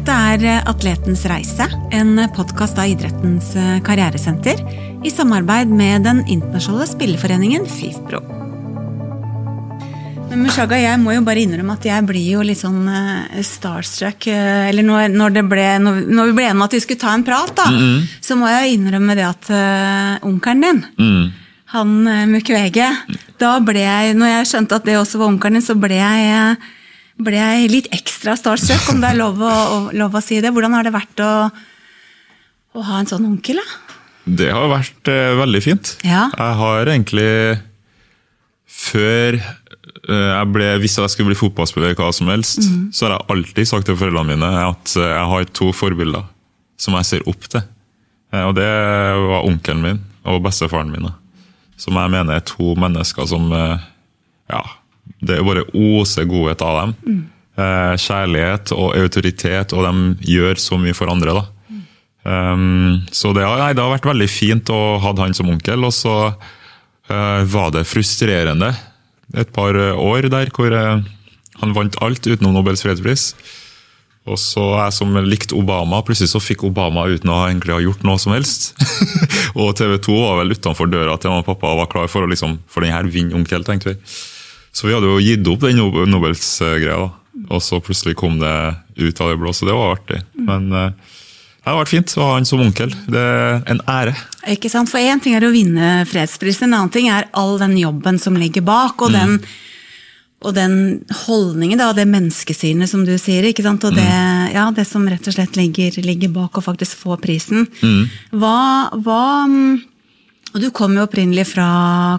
Dette er Atletens reise, en podkast av idrettens karrieresenter i samarbeid med den internasjonale spilleforeningen FIFPro. Men Mushaga, jeg må jo bare innrømme at jeg blir jo litt sånn uh, starstruck. Eller når, når, ble, når, når, vi ble enige om at vi skulle ta en prat, da, mm -hmm. så må jeg innrømme det at uh, onkelen din, mm. han Mukwege Da ble jeg, når jeg skjønte at det også var onkelen din, så ble jeg, ble jeg litt ekstra starstruck, om det er lov å, å, lov å, si det. Hvordan har det vært å, å ha en sånn onkel? da? Det har vært veldig fint. Ja. Jeg har egentlig før Eh, jeg ble, hvis jeg skulle bli fotballspiller, hva som helst, mm. så har jeg alltid sagt til foreldrene mine at eh, jeg har to forbilder som jeg ser opp til. Eh, og Det var onkelen min og bestefaren min. Som jeg mener er to mennesker som ja, Det er bare oser godhet av dem. Mm. Kjærlighet og autoritet, og de gjør så mye for andre. da. Mm. Um, så det, nei, det, har vært veldig fint å ha han som onkel. Og så uh, var det frustrerende et par eh, år der hvor eh, han vant alt utenom Nobels fredspris. Og så jeg som likte Obama, plutselig så fikk Obama uten å egentlig ha gjort noe som helst. og TV 2 var vel utenfor døra til mamma og pappa og var klar for å liksom, for den her vinne onkel, tenkte vi. Så vi hadde jo gitt opp den Nobels-greia. Og så plutselig kom det ut av det blå, så det var artig. Men uh, det har vært fint å ha han som onkel. Det er en ære. Ikke sant? For Én ting er å vinne fredsprisen, en annen ting er all den jobben som ligger bak. Og, mm. den, og den, holdningen, da, det menneskesynet som du sier. ikke sant? Og det, mm. ja, det som rett og slett ligger, ligger bak å faktisk få prisen. Mm. Hva, hva og du kom jo opprinnelig fra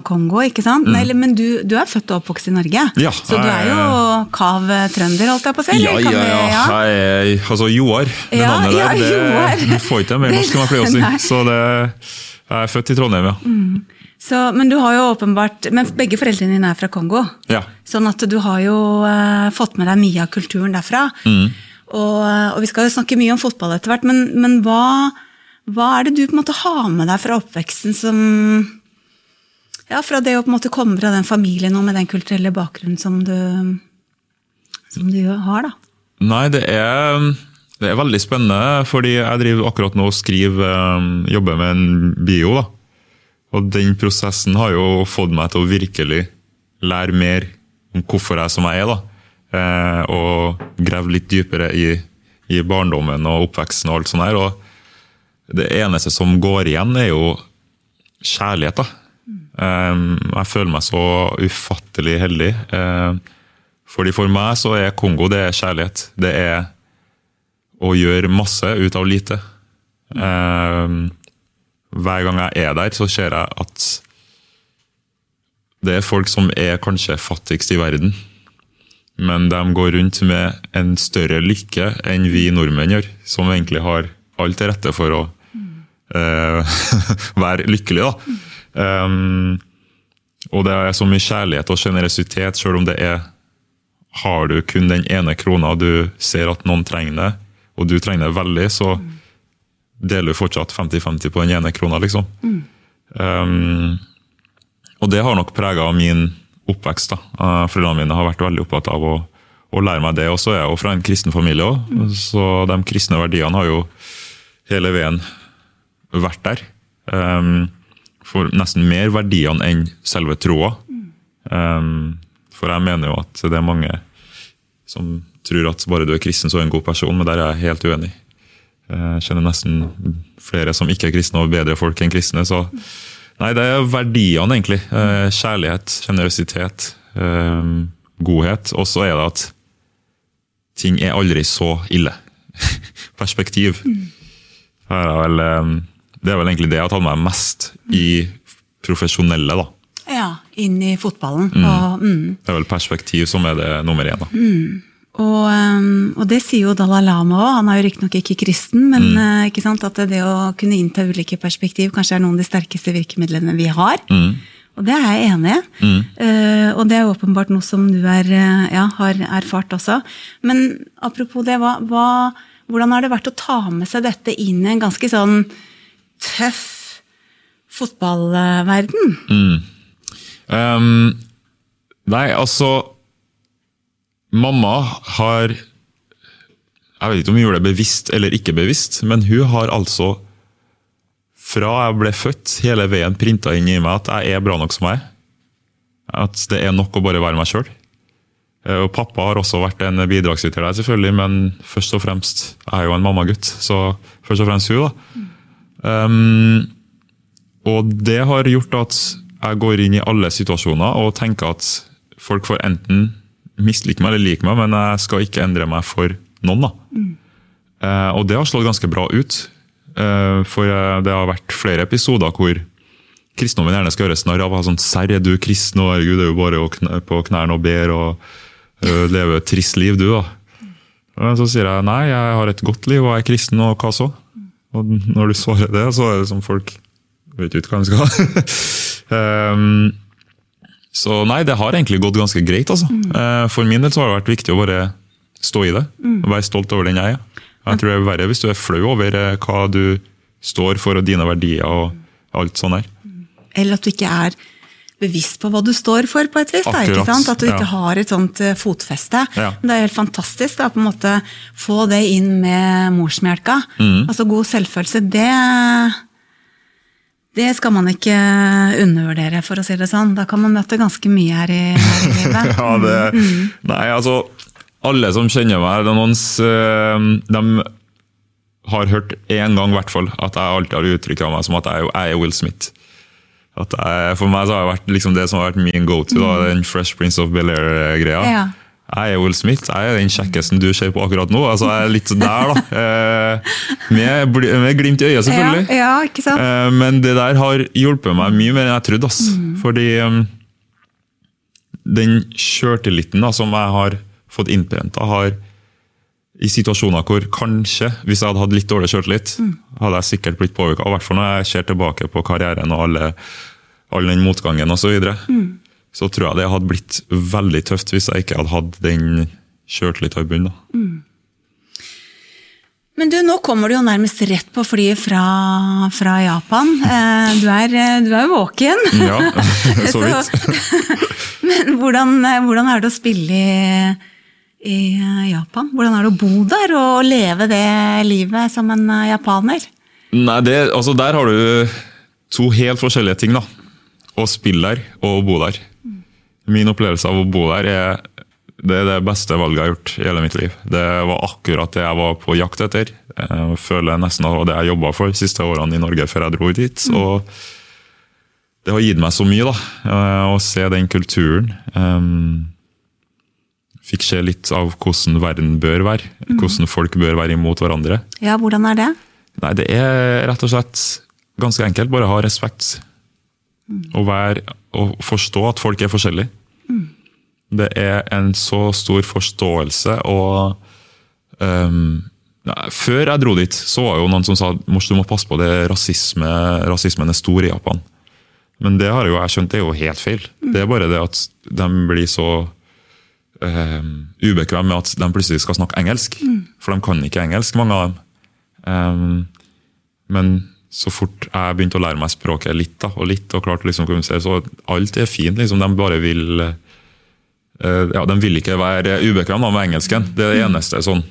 Kongo, ikke sant? Mm. Nei, men du, du, er født og oppvokst i Norge? Ja, så du er jo kav trønder, holdt jeg på å si? Ja, ja, ja. ja. Jeg, altså Joar, det ja, navnet der. Det, Joar. du får ikke mer norsk enn jeg pleier å si. Så det, jeg er født i Trondheim, ja. Mm. Så, men du har jo åpenbart, men begge foreldrene dine er fra Kongo. Ja. Sånn at du har jo uh, fått med deg mye av kulturen derfra. Mm. Og, og, vi skal jo snakke mye om fotball etter hvert, men, men hva hva er det du på en måte har med deg fra oppveksten som ja, Fra det å på en måte komme fra den familien og med den kulturelle bakgrunnen som du, som du har? da? Nei, det er, det er, veldig spennende, fordi jeg driver akkurat nå og skriver, um, jobber med en bio. da. Og den prosessen har jo fått meg til å virkelig lære mer om hvorfor jeg er som jeg er. da. Eh, og grave litt dypere i, i, barndommen og oppveksten og alt sånt her. Og det eneste som går igjen, er jo kjærlighet. da. Jeg føler meg så ufattelig heldig. Fordi For meg så er Kongo det er kjærlighet. Det er å gjøre masse ut av lite. Hver gang jeg er der, så ser jeg at det er folk som er kanskje fattigst i verden. Men de går rundt med en større lykke enn vi nordmenn gjør, som egentlig har alt til rette for å uh, være lykkelig. da. Um, og det er så mye kjærlighet og sjenerøsitet, sjøl om det er Har du kun den ene krona, du ser at noen trenger det, og du trenger det veldig, så deler du fortsatt 50-50 på den ene krona, liksom. Mm. Um, og det har nok prega min oppvekst. da. Uh, Foreldrene mine har vært veldig opptatt av å, å lære meg det. Og så er jeg jo fra en kristen familie òg, mm. så de kristne verdiene har jo hele veien vært der. Um, for nesten mer verdiene enn selve troa. Um, for jeg mener jo at det er mange som tror at bare du er kristen, så er du en god person, men der er jeg helt uenig. Jeg kjenner nesten flere som ikke er kristne, og bedre folk enn kristne. så Nei, det er verdiene, egentlig. Eh, kjærlighet, sjenerøsitet, um, godhet. Og så er det at ting er aldri så ille. Perspektiv. Her er vel det er vel egentlig det jeg har tatt meg mest i profesjonelle. da. Ja, inn i fotballen. Mm. Og, mm. Det er vel perspektiv som er det nummer én. Mm. Og, um, og, det sier jo Dalai Lama òg. Han er jo riktignok ikke kristen, men mm. uh, ikke sant, at det å kunne innta ulike perspektiv kanskje er noen av de sterkeste virkemidlene vi har. Mm. Og det er jeg enig i. Mm. Uh, og det er åpenbart noe som du er, uh, ja, har erfart også. Men apropos det, hva, hva, hvordan har det vært å ta med seg dette inn i en ganske sånn tøff fotballverden? Mm. Um, nei, altså Mamma har Jeg vet ikke om hun gjorde det bevisst eller ikke bevisst, men hun har altså fra jeg ble født, hele veien printa inn i meg at jeg er bra nok som jeg er. At det er nok å bare være meg sjøl. Og pappa har også vært en bidragsyter der, selvfølgelig, men først og fremst jeg er jo en mammagutt. Så først og fremst hun, da. Um, og det har gjort at jeg går inn i alle situasjoner og tenker at folk får enten mislike meg eller like meg, men jeg skal ikke endre meg for noen. da. Mm. Uh, og det har slått ganske bra ut. Uh, for uh, det har vært flere episoder hvor kristendommen gjerne skal gjøres narr av. Sånn, Serr, er du kristen? Og herregud, det er jo bare kn på knærne og ber og leve et trist liv, du, da. Men så sier jeg nei, jeg har et godt liv og jeg er kristen, og hva så? Og når du svarer det, så er det som folk vet ikke hva de skal. um, så nei, det har egentlig gått ganske greit. altså. Mm. For min del så har det vært viktig å bare stå i det. Mm. Være stolt over den jeg er. Jeg tror det er verre hvis du er flau over eh, hva du står for og dine verdier og alt sånt der. Eller at du ikke er bevisst på hva du står for, på et vis. Da, ikke sant? At du ikke har et sånt eh, fotfeste. Ja. Det er helt fantastisk da, på en måte få det inn med morsmelka. Mm. Altså God selvfølelse, det det skal man ikke undervurdere, for å si det sånn. Da kan man møte ganske mye her i, her i livet. ja, det, mm. Nei, altså alle som kjenner meg, noen, eh, de har hørt én gang hvert fall, at jeg alltid har uttrykt meg som at jeg, er Will Smith. Jeg, for meg så har det vært liksom det som har vært min go-to, mm. den Fresh Prince of Bel-Air-greia. Ja. Jeg er Will Smith, jeg er den kjekkesten du ser på akkurat nå. altså Jeg er litt der, da. Eh, med, med, glimt i øyet, selvfølgelig. Ja, ja, ikke sant? Eh, men det der har hjulpet meg mye mer enn jeg trodde. Ass. Mm. Fordi um, den sjøltilliten som jeg har fått innprenta, har i situasjoner hvor kanskje, hvis jeg hadde hatt litt dårlig sjøltillit, mm. hadde jeg sikkert blitt påvirka. I hvert fall når jeg ser tilbake på karrieren og alle, all den motgangen osv. Så, videre, mm. så tror jeg det hadde blitt veldig tøft hvis jeg ikke hadde hatt den i bunnen. Mm. Men du, nå kommer du jo nærmest rett på flyet fra, fra Japan. Eh, du er, du er våken. Ja, så vidt. Men hvordan, hvordan er det å spille i i eh, Japan? Hvordan er det å bo der og leve det livet som en eh, japaner? Nei, det, altså Der har du to helt forskjellige ting. da. Å spille der og å bo der. Min opplevelse av å bo der er det, er det beste valget jeg har gjort i hele mitt liv. Det var akkurat det jeg var på jakt etter. Jeg føler nesten at det var det jeg jobba for de siste årene i Norge før jeg dro dit. Mm. Og det har gitt meg så mye, da. Eh, å se den kulturen. Fikk se litt av hvordan verden bør være. Mm. Hvordan folk bør være imot hverandre. Ja, Hvordan er det? Nei, Det er rett og slett ganske enkelt. Bare ha respekt. Og, være, og, forstå at folk er forskjellige. Mm. Det er en så stor forståelse og um, Før jeg dro dit, så var jo noen som sa Mors, du må passe på det rasisme, rasismen er stor i Japan. Men det har jo jeg skjønt det er jo helt feil. Mm. Det er bare det at de blir så um, ubekvemme med at de plutselig skal snakke engelsk. Mm. For de kan ikke engelsk, mange av dem. Um, men så fort jeg begynte å lære meg språket litt, da, og litt, og klarte liksom kommunisere, så alt er fint. liksom, De bare vil uh, ja, De vil ikke være ubekvemme med engelsken. Det er det eneste sånn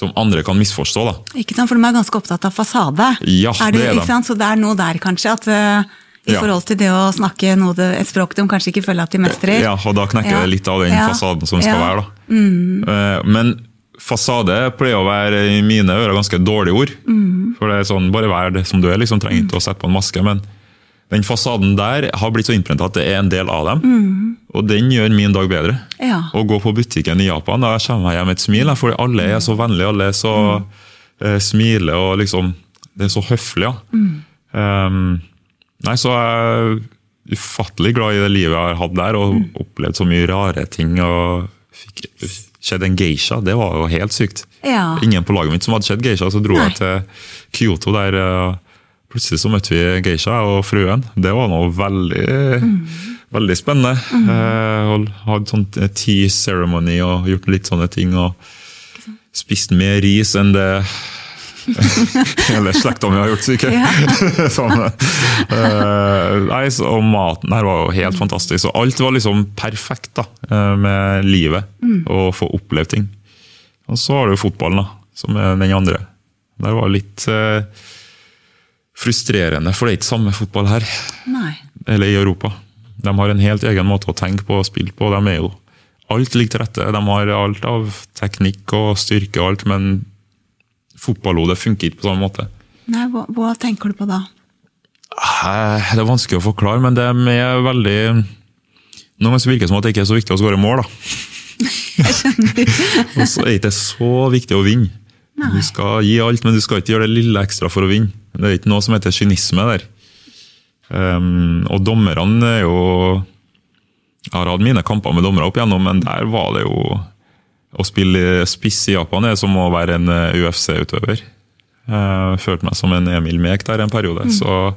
som andre kan misforstå. da. Ikke sant, For de er ganske opptatt av fasade. Ja, er det, det er de. Så det er noe der, kanskje, at uh, i ja. forhold til det å snakke noe, et språk de kanskje ikke føler at de mestrer. Ja, og da knekker ja. det litt av den fasaden som skal være. da. Mm. Eh, men fasade pleier å være i mine ører ganske dårlige ord. Mm. For det er sånn, Bare vær det som du er, liksom, trenger ikke mm. å sette på en maske. Men den fasaden der har blitt så innprenta at det er en del av dem. Mm. Og den gjør min dag bedre. Ja. Å gå på butikken i Japan, da kommer jeg hjem med et smil. For alle er så vennlige, alle er så mm. uh, smiler og liksom Det er så høflig. ja. Um, Nei, så er jeg ufattelig glad i det livet jeg har hatt der, og mm. opplevd så mye rare ting. og fikk skjedd en geisha, det var jo helt sykt. Ja. Ingen på laget mitt som hadde sett geisha, så dro Nei. jeg til Kyoto der. Plutselig så møtte vi geisha og fruen. Det var noe veldig, mm. veldig spennende. Mm. Eh, hadde sånn tea ceremony og gjort litt sånne ting. og Spist mer ris enn det Hele slekta mi har gjort, sikkert. sånn, uh, nei, og maten her var jo helt fantastisk. Og alt var liksom perfekt da, uh, med livet. Mm. Å få opplevd ting. Og så har du fotballen, da. som er den andre. Det var litt uh, frustrerende, for det er ikke samme fotball her. Nei. Eller i Europa. De har en helt egen måte å tenke på og spille på. De er jo Alt ligger til rette. De har alt av teknikk og styrke og alt, men fotballhodet funker ikke på samme måte. Nei, hva, hva tenker du på da? Det er vanskelig å forklare, men det er veldig Noen ganger virker det som at det ikke er så viktig å skåre mål. da. Jeg skjønner. Og så er det ikke så viktig å vinne. Du skal gi alt, men du skal ikke gjøre det lille ekstra for å vinne. Det er ikke noe som heter kynisme der. Um, og dommerne er jo Jeg har hatt mine kamper med dommere opp igjennom, men der var det jo Å spille spiss i Japan er som å være en eh, UFC-utøver. Jeg følte meg som en Emil Mek der en periode. så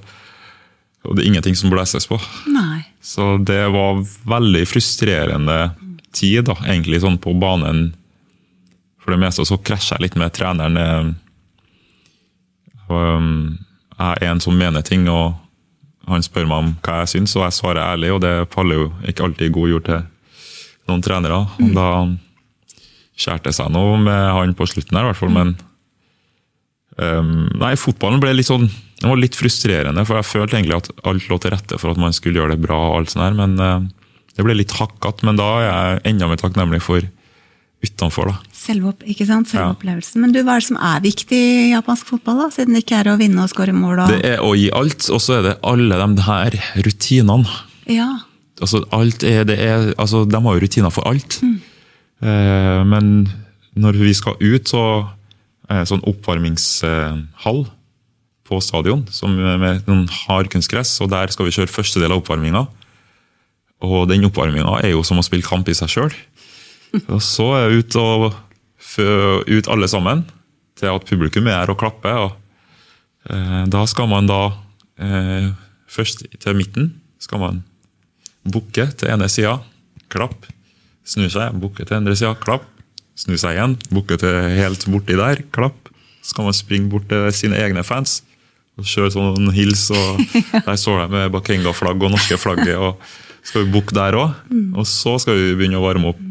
og det er ingenting som blåses på. Nei. Så det var veldig frustrerende tid, da, egentlig sånn på banen. For det meste så krasjer jeg litt med treneren. um, Jeg er en som mener ting, og han spør meg om hva jeg syns, og jeg svarer ærlig, og det faller jo ikke alltid i god jord til noen trenere. Og da skjærte seg noe med han på slutten her, i hvert fall, men um, Nei, fotballen ble litt sånn det var litt frustrerende, for jeg følte egentlig at alt lå til rette for at man skulle gjøre det bra, og alt sånt her, men uh, det ble litt hakkete. Men da er jeg enda mer takknemlig for utenfor, da. Selve, ikke sant? Selvopplevelsen. Ja. Men du, hva er det som er viktig i japansk fotball, da? Siden det ikke er å vinne og skåre mål og Det er å gi alt, og så er det alle de her rutinene. Ja. Altså, alt er, det er, altså, de har jo rutiner for alt. Eh, men når vi skal ut, så er det sånn oppvarmingshall på stadion som med noen hard kunstgress, og der skal vi kjøre første del av oppvarminga. Og den oppvarminga er jo som å spille kamp i seg sjøl. Og så er jeg ut, og, ut alle sammen til at publikum er her og klapper. og eh, Da skal man da eh, først til midten skal man bukke til ene sida, klapp, snu seg, bukke til andre sida, klapp, snu seg igjen, bukke til helt borti der, klapp. Så kan man springe bort til sine egne fans og kjøre sånn hils, og der står de med Bakenga-flagg og norske flagget, og skal vi bukke der òg. Og så skal vi begynne å varme opp.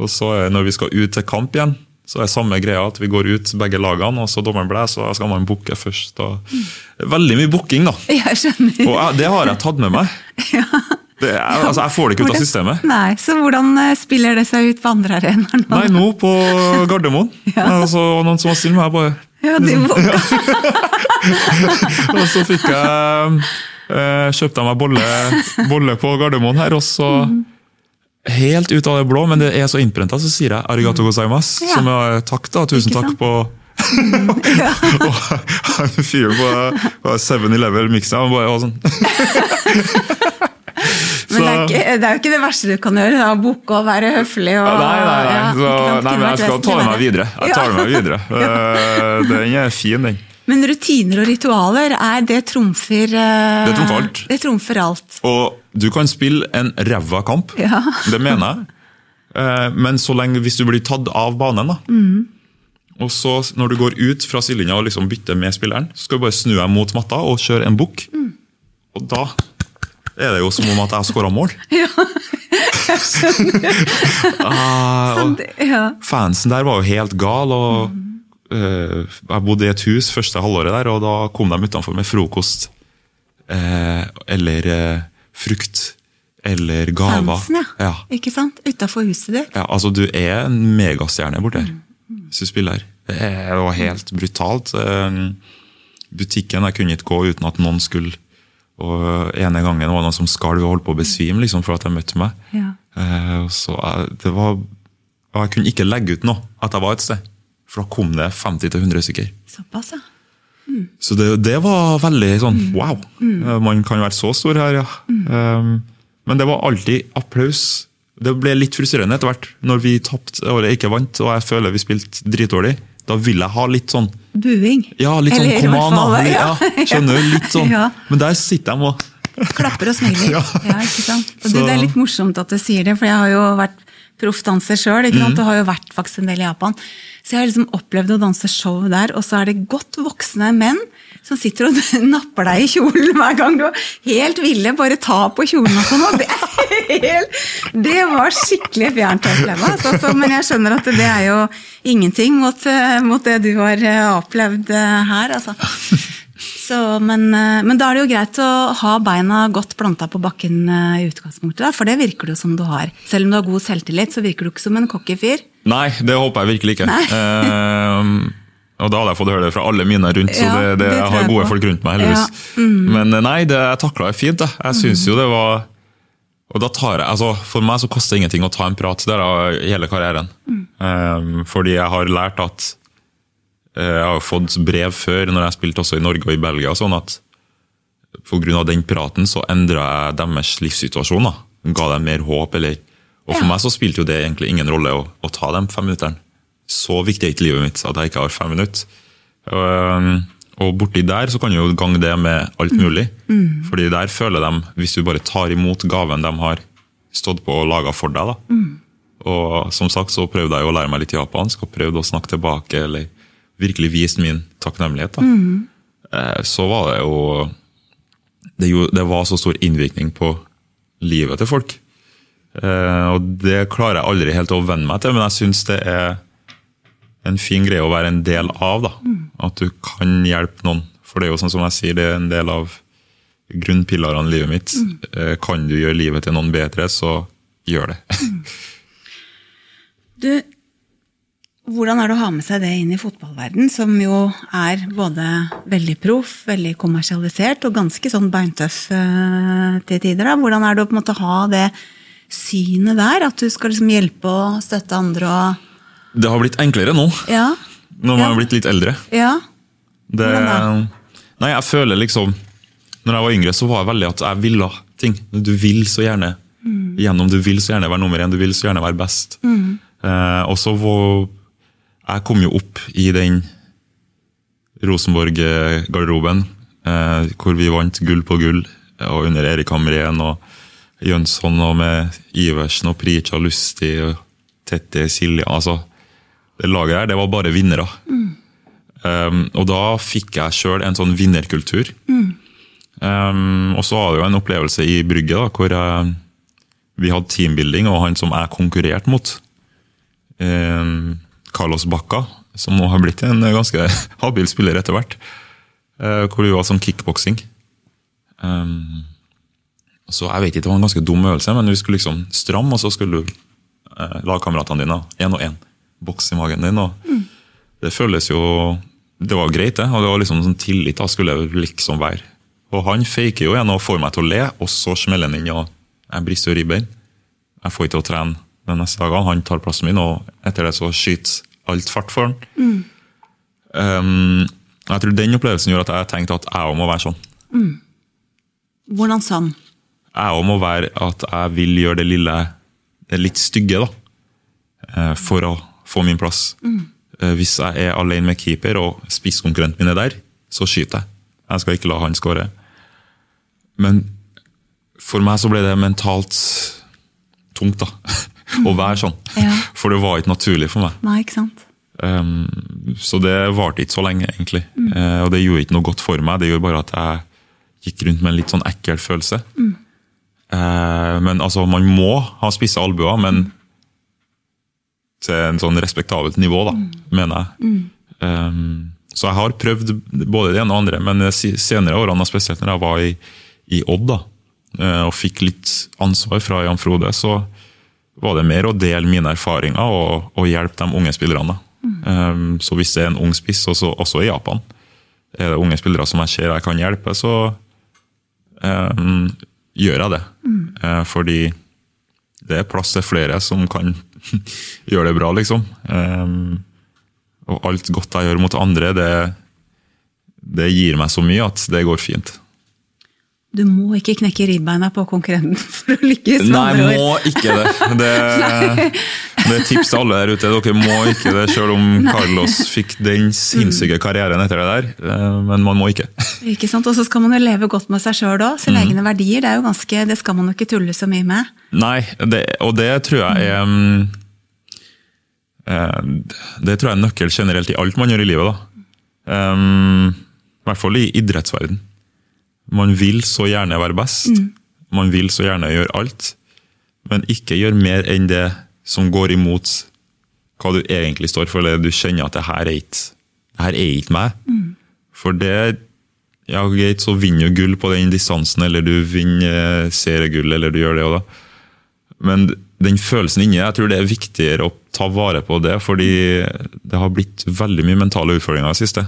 Og så når vi skal ut til kamp igjen, så er det samme greia at vi går ut begge lagene, og så dommeren blåser, og så skal man bukke først. Og veldig mye bukking, da. Jeg. Og jeg, det har jeg tatt med meg. Det er, altså, jeg får det ikke ut av systemet. Nei, Så hvordan eh, spiller det seg ut på andre arenaer nå? Nei, nå på Gardermoen. ja. Altså, noen som var stille med meg, bare Ja, de var... Og så fikk jeg eh, Kjøpte jeg meg bolle, bolle på Gardermoen her, og så Helt ut av det blå, men det er så innprenta, så sier jeg 'arigato gozaimas. Ja. Som er takk, da. Tusen takk på Og han fyren på 7-Eleven miksa, han bare var sånn Men det er, ikke, det er jo ikke det verste du kan gjøre, da, bukke og være høflig. Og, Nei, nei, nei. ja, Så, nei men jeg skal ta det med videre. Jeg tar det meg videre. Eh, Den er fin, den. Men rutiner og ritualer, er det trumfer eh, Det trumfer alt. Det trumfer alt. Og du kan spille en ræva kamp, Ja. det mener jeg. Eh, Men så lenge hvis du blir tatt av banen, da. Og så når du går ut fra sidelinja og liksom bytter med spilleren, så skal du bare snu deg mot matta og kjøre en bukk. Og da er det jo som om at jeg har skåra mål. Ah, og Sånn, ja. fansen der var jo helt gal. og uh, Jeg bodde i et hus første halvåret der, og da kom de utenfor med frokost. uh, eller uh, frukt. Eller gaver. Fansen, ja. Ja. Ikke sant? Utafor huset ditt. Ja, altså Du er en megastjerne borte her hvis du spiller her. Det var helt brutalt. Butikken jeg kunne ikke gå uten at noen skulle Og ene gangen var det noen som skalv og holdt på å besvime liksom, for at de møtte meg. Ja. Eh, så jeg, det var, jeg kunne ikke legge ut noe at jeg var et sted. For da kom det 50-100 stykker. Såpass, ja. Så det, det var veldig sånn wow! Mm. Man kan være så stor her, ja. Um, men det var alltid applaus. Det ble litt frustrerende etter hvert, når vi tapte og ikke vant, og jeg føler vi spilte dritdårlig. Da vil jeg ha litt sånn Buing. Ja, litt sånn Eller kom an, da! Ja, skjønner du? Litt sånn. Ja. Men der sitter de og Klapper og smiler. Ja. Ja. ikke sant? Og du, det er litt morsomt at du sier det, for jeg har jo vært proffdanser sjøl. Mm. Og har jo vært faktisk en del i Japan. Så jeg har liksom opplevd å danse show der, og så er det godt voksne menn som sitter og napper deg i kjolen hver gang du helt ville bare ta på kjolen og sånn. Det, helt, det var skikkelig fjernt å oppleve. Altså, men jeg skjønner at det er jo ingenting mot, eh, mot det du har eh, opplevd eh, her, altså. Så, men, men, da er det jo greit å ha beina godt planta på bakken i utgangspunktet, da, for det virker det som du har. Selv om du har god selvtillit, så virker du ikke som en cocky fyr. Nei, det håper jeg virkelig ikke. Uh, og da hadde jeg fått høre det fra alle mine rundt, så det, det, jeg har gode folk rundt meg, heldigvis. Mm. Men nei, det jeg takla jeg fint. Jeg, jeg syns jo det var og da tar jeg, altså For meg så koster det ingenting å ta en prat der av hele karrieren. Mm. Um, fordi jeg har lært at uh, Jeg har fått brev før, når jeg spilte også i Norge og i Belgia, sånn at pga. den praten så endra jeg deres livssituasjon. da. Ga dem mer håp. eller Og for ja. meg så spilte jo det egentlig ingen rolle å, å ta de fem minuttene. Så viktig er ikke livet mitt at jeg ikke har fem minutter. Um, og borti der så kan du jo gange det med alt mulig. Mm. Fordi der føler de, hvis du bare tar imot gaven de har stått på og laga for deg, da. Mm. Og som sagt så prøvde jeg å lære meg litt japansk og prøvde å snakke tilbake eller virkelig vise min takknemlighet. da. Mm. Eh, så var det jo det, jo det, var så stor innvirkning på livet til folk. Eh, og det klarer jeg aldri helt å venne meg til, men jeg syns det er en fin greie å være en del av. da. Mm. At du kan hjelpe noen. For det er jo sånn som jeg sier, det er en del av grunnpilarene i livet mitt. Mm. Kan du gjøre livet til noen bedre, så gjør det. Mm. du, hvordan er det å ha med seg det inn i fotballverden, som jo er både veldig proff, veldig kommersialisert og ganske sånn beintøff uh, til tider? da? Hvordan er det å på en måte ha det synet der? At du skal liksom hjelpe og støtte andre? og det har blitt enklere nå, ja. når man ja. har blitt litt eldre. Ja. Det, nei, jeg føler liksom Når jeg var yngre, så var jeg veldig at jeg ville ting. Du vil så gjerne mm. gjennom, du vil så gjerne være nummer én, du vil så gjerne være best. Mm. Eh, og så Jeg kom jo opp i den Rosenborg-garderoben, eh, hvor vi vant gull på gull, og under Erik Hamrén og Jønsson og med Iversen og Prica Lusti og Tette Silja. altså det laget her, det var bare vinnere. Mm. Um, og da fikk jeg sjøl en sånn vinnerkultur. Mm. Um, og så var det jo en opplevelse i Brygge da, hvor jeg, vi hadde teambuilding, og han som jeg konkurrerte mot, um, Carlos Bacca, som nå har blitt en ganske habil spiller etter hvert, uh, hvor vi var sånn kickboksing. Um, så jeg vet ikke, Det var en ganske dum øvelse, men vi skulle liksom stramme, og så skulle du uh, lagkameratene dine én og én boks i magen din. mm. Det føles jo Det var greit, det. og det var liksom sånn tillit. da skulle det liksom være. Og han faker jo igjen og får meg til å le, og så smeller han inn, og jeg brister ribbein. Jeg får ikke til å trene den neste dagen. Han tar plassen min, og etter det så skyter alt fart for han. Mm. Um, jeg tror Den opplevelsen gjorde at jeg tenkte at jeg òg må være sånn. Mm. Hvordan sånn? Jeg òg må være at jeg vil gjøre det lille, det litt stygge, da. Eh, for å få min plass. Mm. Hvis jeg er alene med keeper og spisskonkurrenten min er der, så skyter jeg. Jeg skal ikke la han skåre. Men for meg så ble det mentalt tungt, da. Mm. å være sånn. Ja. For det var ikke naturlig for meg. Nei, ikke sant? Um, så det varte ikke så lenge, egentlig. Mm. Uh, og det gjorde ikke noe godt for meg. Det gjorde bare at jeg gikk rundt med en litt sånn ekkel følelse. Mm. Uh, men altså, man må ha spisse albuer, men til en sånn respektabelt nivå, da, mm. mener jeg. Mm. Um, så jeg har prøvd både det ene og andre, men de senere årene, spesielt når jeg var i, i Odd da, eh, og fikk litt ansvar fra Jan Frode, så var det mer å dele mine erfaringer og, og hjelpe de unge spillerne. Mm. Um, så hvis det er en ung spiss, også, også, i Japan, er det unge spillere som jeg ser jeg kan hjelpe, så um, gjør jeg det. Mm. Uh, fordi det er plass til flere som kan gjør det bra, liksom. Um, og alt godt jeg gjør mot andre, det, det gir meg så mye at det går fint. Du må ikke knekke ribbeina på konkurrenten for å lykkes. Nei, må ikke det. Det, det er tips til alle der ute. Dere må ikke det, selv om. Carlos fikk den sinnssyke karrieren etter det der. Eh, men man må ikke. Ikke sant, Og så skal man jo leve godt med seg sjøl òg. Sine mm. egne verdier. Det er jo ganske, det skal man jo ikke tulle så mye med. Nei, det, og det tror jeg er mm. Det tror jeg er nøkkel generelt i alt man gjør i livet. da. Um, I hvert fall i idrettsverden. Man vil så gjerne være best. Man vil så gjerne gjøre alt. Men ikke gjøre mer enn det som går imot hva du egentlig står for, eller du kjenner at det her er ikke, det her er ikke meg. For det ja, greit, så vinner du gull på den distansen, eller du vinner eh, seriegull, eller du gjør det og da. Men den følelsen inni jeg tror det er viktigere å ta vare på det, fordi det har blitt veldig mye mentale utfordringer i det siste.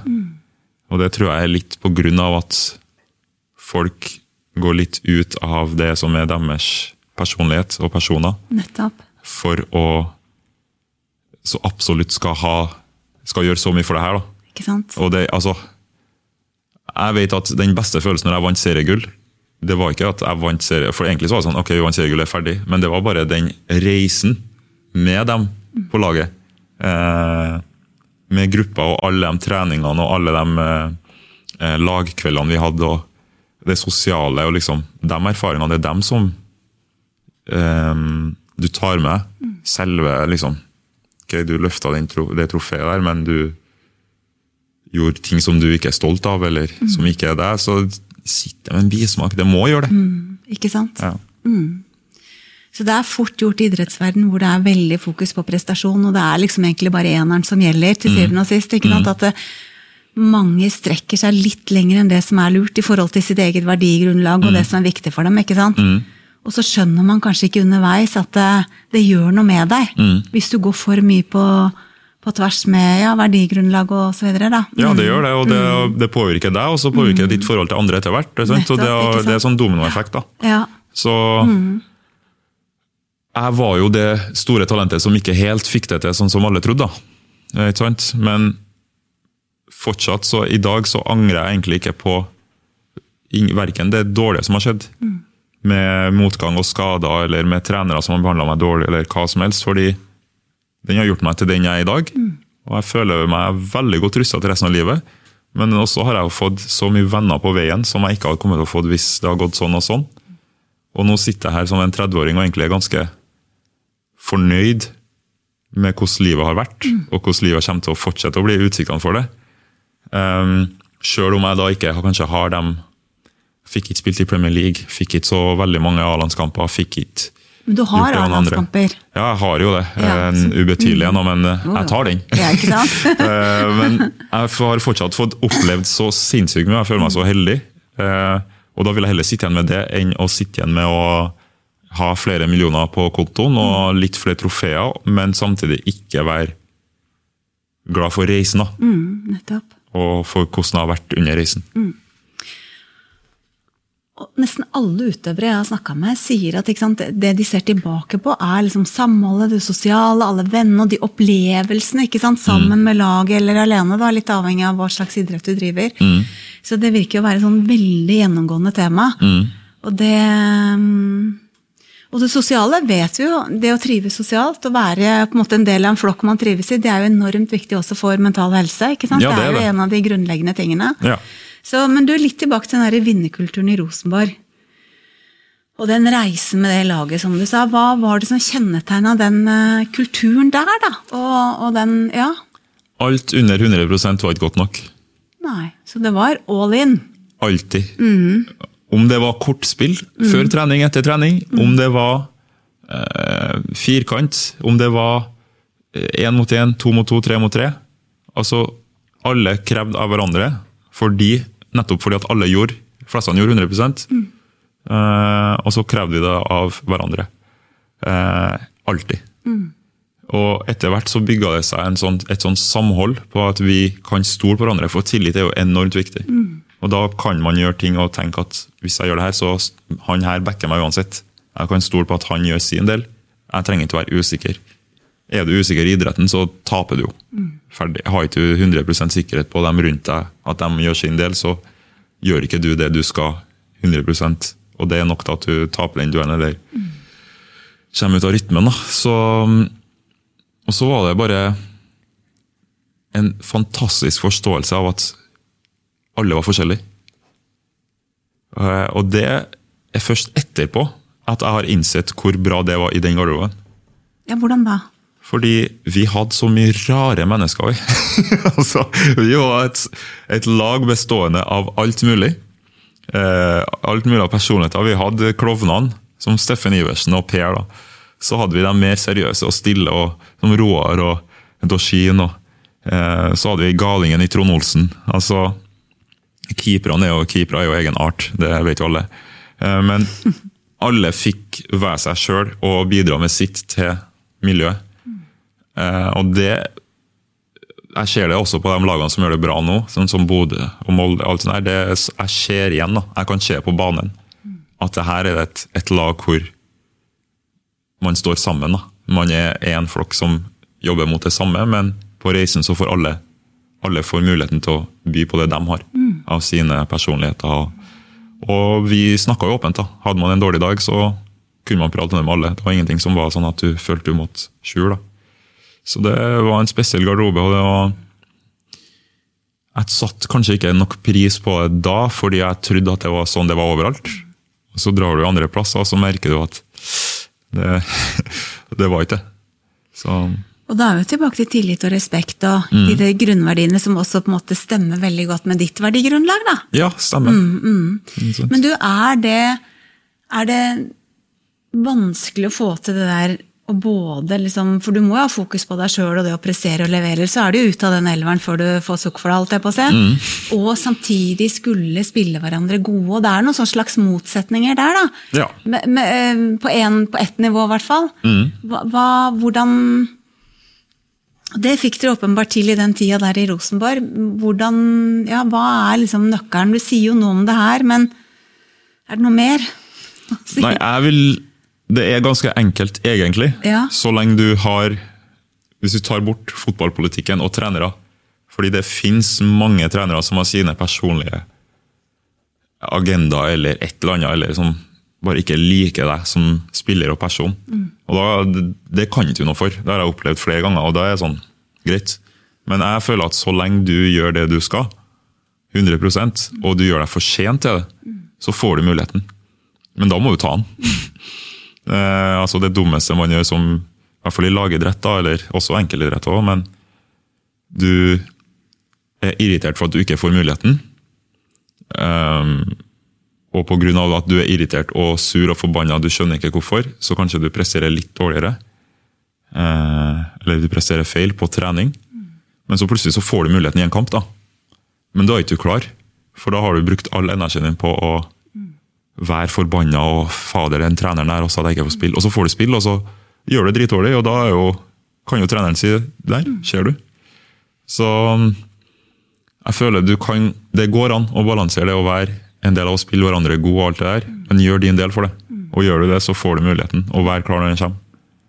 Og det tror jeg er litt på grunn av at folk går litt ut av det som er deres personlighet og personer, Nettopp. For å så absolutt skal ha skal gjøre så mye for det her. da. Ikke sant? Og det, altså, jeg vet at den beste følelsen når jeg vant seriegull, det var ikke at jeg vant serie, for egentlig så var det sånn, ok, vi vant seriegull, er ferdig, men det var bare den reisen med dem på laget. Eh, med gruppa og alle de treningene og alle de eh, lagkveldene vi hadde, og det sosiale og liksom, de erfaringene, det er dem som eh, du tar med. Selve liksom, ok, du løfta tro, det trofeet der, men du gjorde ting som du ikke er stolt av, eller som ikke er deg, så sitter det med en bismak. Det må gjøre det. Ikke sant? Ja. Så det er fort gjort i idrettsverden hvor det er veldig fokus på prestasjon, og det er liksom egentlig bare eneren som gjelder, til syvende og sist. ikke sant? At det, mange strekker seg litt lenger enn det som er lurt i forhold til sitt eget verdigrunnlag og det som er viktig for dem. ikke sant? Og så skjønner man kanskje ikke underveis at det, det gjør noe med deg. Hvis du går for mye på, på tvers med ja, verdigrunnlag og så videre. da. Ja, det gjør det, og det, det påvirker deg, og så påvirker det ditt forhold til andre etter hvert. Så det, Nettopp, det er sånn dominoeffekt. da. Ja. Så jeg var jo det store talentet som ikke helt fikk det til sånn som alle trodde. da. Ikke sant? Men fortsatt, så i dag så angrer jeg egentlig ikke på verken det dårlige som har skjedd, med motgang og skader, eller med trenere som har behandla meg dårlig, eller hva som helst, fordi den har gjort meg til den jeg er i dag. Og jeg føler meg veldig godt rusta til resten av livet. Men også har jeg fått så mye venner på veien som jeg ikke hadde kommet til å få hvis det hadde gått sånn og sånn. Og nå sitter jeg her som en 30-åring og egentlig er ganske fornøyd med hvordan livet har vært, og hvordan livet kommer til å fortsette å bli utsiktene for det. Um, Sjøl om jeg da ikke kanskje har dem Fikk ikke spilt i Premier League, fikk ikke så veldig mange A-landskamper. fikk ikke Men du har. A-landskamper. Ja, jeg har jo det. Ja, En så- ubetydelig en, men eh, jeg tar den. Ja, ikke sant? Eh, Men jeg har fortsatt fått opplevd så sinnssykt mye, jeg føler meg så heldig. Eh, Og da vil jeg heller sitte igjen med det enn å sitte igjen med å ha flere millioner på kontoen og litt flere trofeer, men samtidig ikke være glad for reisen da, Mm, nettopp. og for hvordan det har vært under reisen. Og nesten alle utøvere jeg har snakka med, sier at sant, det de ser tilbake på, er liksom samholdet, det sosiale, alle vennene og de opplevelsene ikke sant, sammen med laget eller alene. Da, litt avhengig av hva slags idrett du driver. Så det virker å være et sånn veldig gjennomgående tema. Og det mm, og det sosiale vet vi jo. Det å trives sosialt, å være på en måte en del av en flokk man trives i, det er jo enormt viktig også for mental helse. Ja, det det er er jo en av de grunnleggende tingene. Ja. Så, men du, er litt tilbake til den der vinnerkulturen i Rosenborg. Og den reisen med det laget, som du sa. Hva var det som kjennetegna den eh, kulturen der, da? Og, og den Ja. Alt under 100% var ikke godt nok. Nei. Så det var all in. Alltid. Om det var kortspill før trening, etter trening, om det var eh, firkant, om det var én mot én, to mot to, tre mot tre. Altså, alle krevde av hverandre, fordi, nettopp fordi at alle gjorde, flestene gjorde 100 eh, og så krevde vi det av hverandre. Eh, alltid. Og etter hvert så bygga det seg en sånn, et sånn samhold på at vi kan stole på hverandre, for tillit er jo enormt viktig. Og da kan man gjøre ting og tenke at hvis jeg gjør det her, så han her backer meg uansett. Jeg kan stole på at han gjør sin del. Jeg trenger ikke å være usikker. Er du usikker i idretten, så taper du jo. Ferdig. Har ikke du 100% sikkerhet på dem rundt deg, at de gjør sin del, så gjør ikke du det du skal 100% Og det er nok til at du taper den duellen, eller kommer ut av rytmen. da. Så, og så var det bare en fantastisk forståelse av at alle var forskjellige. Eh, Og det er først etterpå at jeg har innsett hvor bra det var i den garderoben. Ja, hvordan da? Fordi vi hadde så mye rare mennesker. Vi, altså, vi var et, et, lag bestående av alt mulig. Eh, alt mulig av personligheter. Vi hadde klovnene, som Steffen Iversen og Per. da. Så hadde vi de mer seriøse og stille, og, som Roar og Doshin. Og, eh, så hadde vi galingen i Trond Olsen. Altså, Keeperne er jo keepere er jo egen art, det vet jo alle. Eh, men alle fikk være seg sjøl og bidra med sitt til miljøet. Eh, og det Jeg ser det også på de lagene som gjør det bra nå, sånn som Bodø og Molde. alt sånt der, Jeg ser igjen, da. jeg kan se på banen, at det her er et, et lag hvor man står sammen. da. Man er én flokk som jobber mot det samme, men på reisen så får alle, alle får muligheten til å by på det de har mm. av sine personligheter. Og vi snakka jo åpent. da. Hadde man en dårlig dag, så kunne man prate med alle. Det var ingenting som var sånn at du følte du måtte skjule. Så det var en spesiell garderobe. og det var jeg satte kanskje ikke nok pris på det da, fordi jeg trodde at det var sånn det var overalt. Og Så drar du andre plasser, og så merker du at det, det var ikke det. Og da er vi tilbake til tillit og respekt og mm. de grunnverdiene som også på en måte stemmer veldig godt med ditt verdigrunnlag. da. Ja, stemmer. Mm, mm. Men du, er det, er det vanskelig å få til det der og både liksom, For du må jo ha fokus på deg sjøl og det å pressere og levere, så er du ute av den elveren før du får sukk for det, alt jeg på å. Mm. Og samtidig skulle spille hverandre gode. Og det er noen slags motsetninger der, da. Ja. Med, med, eh, på, en, på ett nivå, i hvert fall. Mm. Hva, hva, hvordan det fikk dere åpenbart til i den tida der i Rosenborg. Hvordan, ja, hva er liksom nøkkelen? Du sier jo noe om det her, men er det noe mer? Nei, jeg vil Det er ganske enkelt, egentlig. Ja. Så lenge du har Hvis du tar bort fotballpolitikken og trenere. Fordi det fins mange trenere som har sine personlige agendaer eller et eller annet, eller som bare ikke liker deg som spiller og person. Mm. Og da, det, kan ikke du noe for. Det har jeg opplevd flere ganger, og da er sånn, greit. Men jeg føler at så lenge du gjør det du skal, 100% og du gjør deg fortjent til det, mm. så får du muligheten. Men da må du ta den. eh, altså Det dummeste man gjør som i hvert fall i lagidrett, da, eller også enkelidrett, også, men du er irritert for at du ikke får muligheten. Um, og pga. at du er irritert og sur og forbanna, du skjønner ikke hvorfor, så kanskje du presterer litt dårligere. Eh, eller du presterer feil på trening. Men så plutselig så får du muligheten i en kamp. da. Men da er ikke du klar, for da har du brukt all energien din på å være forbanna og 'fader, den treneren der også hadde jeg ikke fått spille'. Og så får du spille, og så gjør du det dritdårlig, og da jo, kan jo treneren si 'der, ser du'. Så jeg føler du kan, det går an å balansere det å være en del av å spille hverandre god, og alt det der, men gjør din del for det. Og gjør du det, så får du muligheten. Og vær klar når den kommer.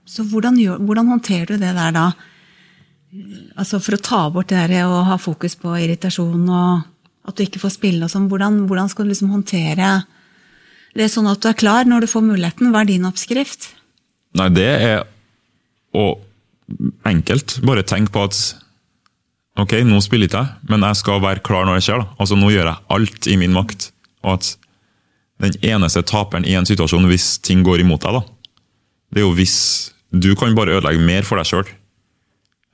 Så hvordan, gjør, hvordan håndterer du det der da? Altså For å ta bort det der å ha fokus på irritasjon og at du ikke får spille og sånn, hvordan, hvordan, skal du liksom håndtere det sånn at du er klar når du får muligheten? Hva er din oppskrift? Nei, det er å enkelt. Bare tenk på at ok, nå spiller ikke jeg, men jeg skal være klar når jeg skjer. Altså Nå gjør jeg alt i min makt og at den eneste taperen i en situasjon hvis ting går imot deg, da, det er jo hvis du kan bare ødelegge mer for deg sjøl.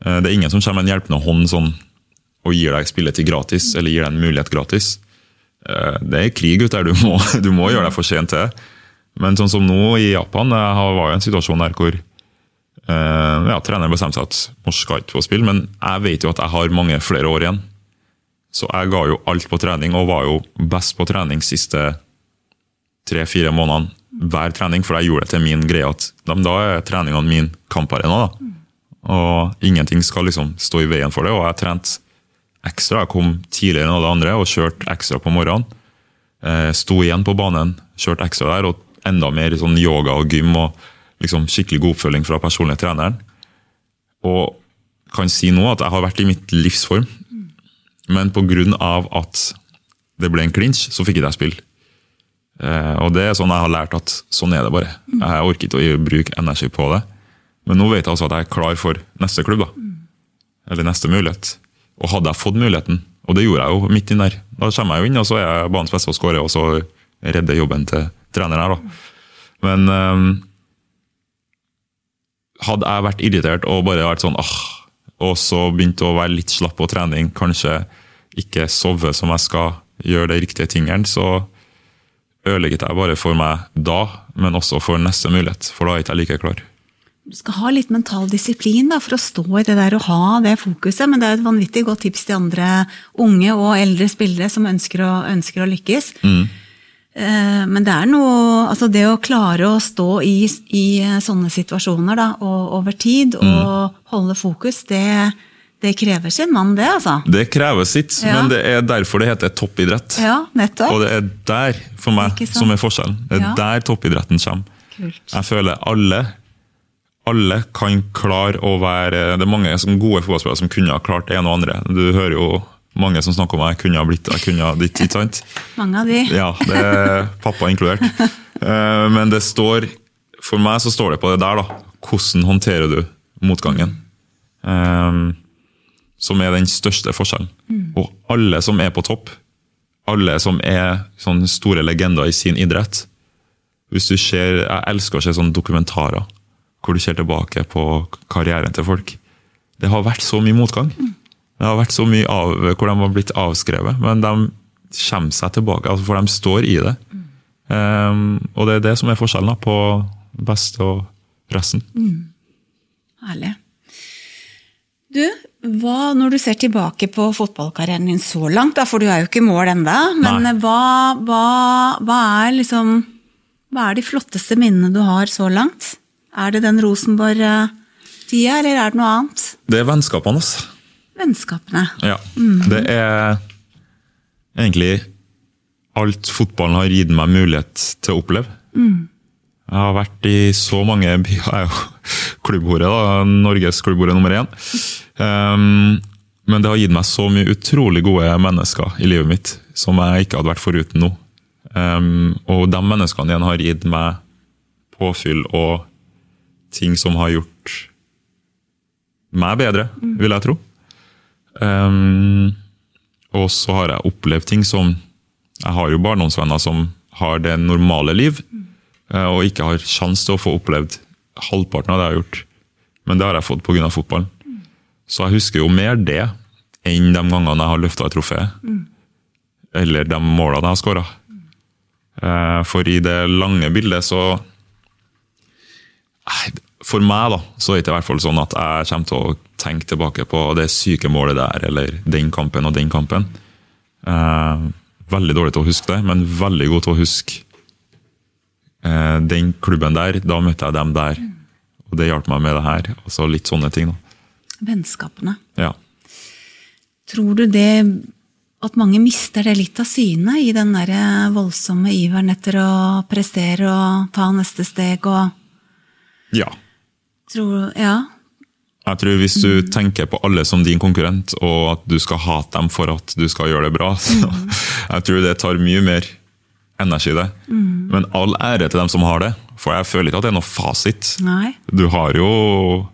Eh, det er ingen som kommer med en hjelpende hånd sånn, og gir deg spilletid gratis, eller gir deg en mulighet gratis. Eh, det er krig ute der, du må, du må gjøre deg fortjent til. Men sånn som nå i Japan, det var jo en situasjon der hvor eh, ja, treneren bestemte seg at norsk skal ikke få spille, men jeg vet jo at jeg har mange flere år igjen. Så jeg ga jo alt på trening, og var jo best på trening siste tre-fire månedene hver trening, for jeg gjorde det til min greie at da er treningene min kamparena. da. Og ingenting skal liksom stå i veien for det. Og jeg trente ekstra. Jeg kom tidligere enn alle andre og kjørte ekstra på morgenen. Eh, sto igjen på banen, kjørte ekstra der, og enda mer sånn yoga og gym. og liksom Skikkelig god oppfølging fra personlig treneren. Og kan si nå at jeg har vært i mitt livsform men pga. at det ble en clinch, så fikk ikke jeg spille. Eh, og det er sånn jeg har lært at sånn er det bare. Jeg orker ikke å bruke energi på det. Men nå vet jeg altså at jeg er klar for neste klubb. da. Eller neste mulighet. Og hadde jeg fått muligheten, og det gjorde jeg jo midt inn der, da kommer jeg jo inn, og så er jeg banens beste og skårer, og så redder jobben til treneren her. da. Men um, hadde jeg vært irritert og bare vært sånn ah, og så begynte å være litt slapp på trening, kanskje ikke sove som jeg skal, gjøre de riktige tingene, så ødelegget jeg bare for meg da, men også for neste mulighet, for da er jeg ikke like klar. Du skal ha litt mental disiplin da, for å stå i det der og ha det fokuset, men det er et vanvittig godt tips til andre unge og eldre spillere som ønsker å, ønsker å lykkes. Mm. Eh, Men det er noe Altså det å klare å stå i, i sånne situasjoner da, og over tid og Mm. holde fokus, det, det krever sin mann, det, altså. Det krever sitt, Ja. men det er derfor det heter toppidrett. Ja, nettopp. Og det er der, for meg, er som er forskjellen. Det er Ja. der toppidretten kommer. Kult. Jeg føler alle alle kan klare å være Det er mange som gode fotballspillere som kunne ha klart det ene og andre. Du hører jo mange som snakker om jeg kunne ha blitt jeg kunne ha ditt, ikke sant? Mange av de. Ja, det er pappa inkludert. Eh, Men det står For meg så står det på det der, da. Hvordan håndterer du motgangen? Eh, Som er den største forskjellen. Og alle som er på topp, alle som er sånne store legender i sin idrett Hvis du ser, Jeg elsker å se sånne dokumentarer hvor du ser tilbake på karrieren til folk. Det har vært så mye motgang. Det har vært så mye av, hvor de har blitt avskrevet, men de kommer seg tilbake, altså for de står i det. Um, og det er det som er forskjellen på beste og resten. Herlig. Du, hva, når du ser tilbake på fotballkarrieren din så langt, da, for du er jo ikke i mål ennå, men hva, hva, hva er liksom Hva er de flotteste minnene du har så langt? Er det den Rosenborg-tida, eller er det noe annet? Det er vennskapene, altså. Vennskapene. Ja. Det er egentlig alt fotballen har gitt meg mulighet til å oppleve. Jeg har vært i så mange byer. Jeg er jo klubbhore, da. Norges klubbhore nummer én. Um, men det har gitt meg så mye utrolig gode mennesker i livet mitt som jeg ikke hadde vært foruten nå. Um, og de menneskene igjen har gitt meg påfyll og ting som har gjort meg bedre, vil jeg tro. Um, og så har jeg opplevd ting som Jeg har jo barndomsvenner som har det normale liv, eh, og ikke har sjanse til å få opplevd halvparten av det jeg har gjort. Men det har jeg fått pga. fotballen. Så jeg husker jo mer det enn de gangene jeg har løfta et trofé. Eller de målene jeg har skåra. For i det lange bildet så For meg da, så er det i hvert fall sånn at jeg kommer til å tenke tilbake på det syke målet der, eller den kampen og den kampen. Eh, veldig dårlig til å huske det, men veldig god til å huske eh, den klubben der. Da møtte jeg dem der, og det hjalp meg med det her. Altså litt sånne ting. da. Vennskapene. Ja. Tror du det at mange mister det litt av syne i den der voldsomme iveren etter å prestere og ta neste steg og ja. tror, Ja. Jeg tror Hvis du tenker på alle som din konkurrent, og at du skal hate dem for at du skal gjøre det bra, så jeg tror det tar mye mer energi, det. Men all ære til dem som har det, for jeg føler ikke at det er noe fasit. Nei. Du har jo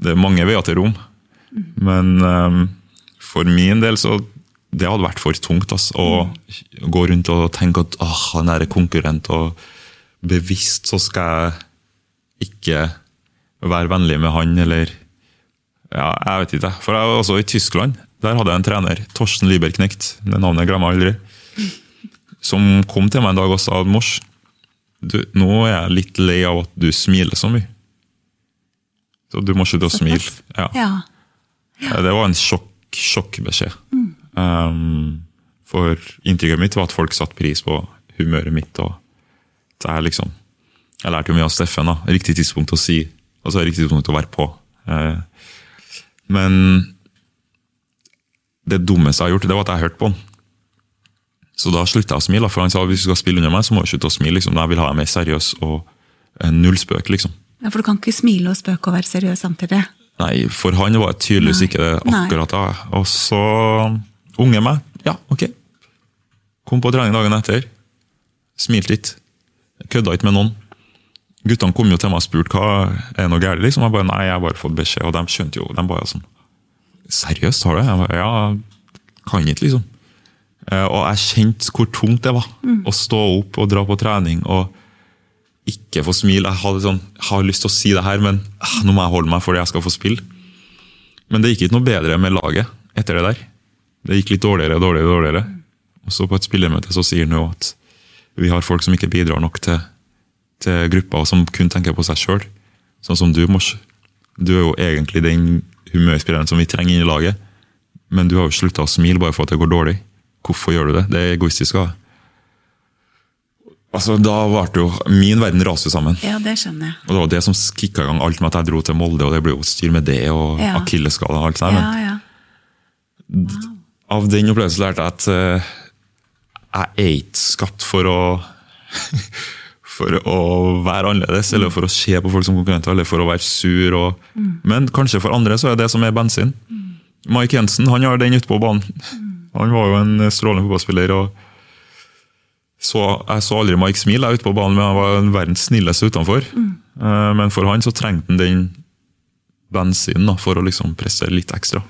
Det er mange veier til rom. Men um, for min del så Det hadde vært for tungt altså, å gå rundt og tenke at åh, han er konkurrent, og bevisst så skal jeg ikke være vennlig med han, eller Ja, jeg vet ikke. For jeg var også i Tyskland. Der hadde jeg en trener, Torsten Lieberknecht, det navnet jeg glemmer jeg aldri, som kom til meg en dag og sa Mors, du, nå er jeg litt lei av at du smiler så mye. Så du må slutte å smile. Ja. Ja. ja. Det var en sjokk, sjokkbeskjed. Um, for inntrykket mitt var at folk satte pris på humøret mitt. og det er liksom, Jeg lærte jo mye av Steffen. da, Riktig tidspunkt å si, og så er det riktig tidspunkt å være på. Eh, men det dummeste jeg har gjort, det var at jeg hørte på han. Så da slutta jeg å smile, for han sa hvis du skal spille under meg, så må du slutte å smile. liksom. Jeg vil ha deg mer seriøs og eh, null spøk, liksom. ja, For du kan ikke smile og spøke og være seriøs samtidig. Nei, for han var jeg tydeligvis Nei. ikke det akkurat da. Og så unge meg. Ja, ok. Kom på trening dagen etter. Smilte litt. Kødda ikke med noen. Guttene kom jo til meg og spurte hva er noe galt. Liksom. Jeg bare, nei, jeg har bare fått beskjed, og de skjønte jo. De bare sånn Seriøst, har du? Jeg bare, ja, kan ikke, liksom. Eh, Og jeg kjente hvor tungt det var å stå opp og dra på trening. og ikke få smile. Jeg hadde sånn, jeg har lyst til å si det her, men ah, nå må jeg holde meg fordi jeg skal få spille. Men det gikk ikke noe bedre med laget etter det der. Det gikk litt dårligere og dårligere. dårligere. Og så På et spillermøte så sier han jo at vi har folk som ikke bidrar nok til, til gruppa, som kun tenker på seg sjøl. Sånn som du, Mors. Du er jo egentlig den humørspilleren som vi trenger inn i laget. Men du har jo slutta å smile bare for at det går dårlig. Hvorfor gjør du det? Det er egoistisk. av deg. Altså, Da ble jo min verden raste sammen. Ja, det skjønner jeg. Og Det var det som kicka i gang alt med at jeg dro til Molde, og det ble jo styr med det og Ja. akillesskade og alt sånt. Men Ja, Wow. av den opplevelsen lærte jeg at uh, jeg er ikke skapt for å for å være annerledes, eller for å se på folk som konkurrenter, eller for å være sur. Og, Men kanskje for andre så er det som er bensin. Mike Jensen han har den ute på banen. Han var jo en strålende fotballspiller. og så, Jeg så aldri Mike smile ute på banen, men han var den verdens snilleste utenfor. Mm. Men for han så trengte han den bensinen for å liksom presse litt ekstra.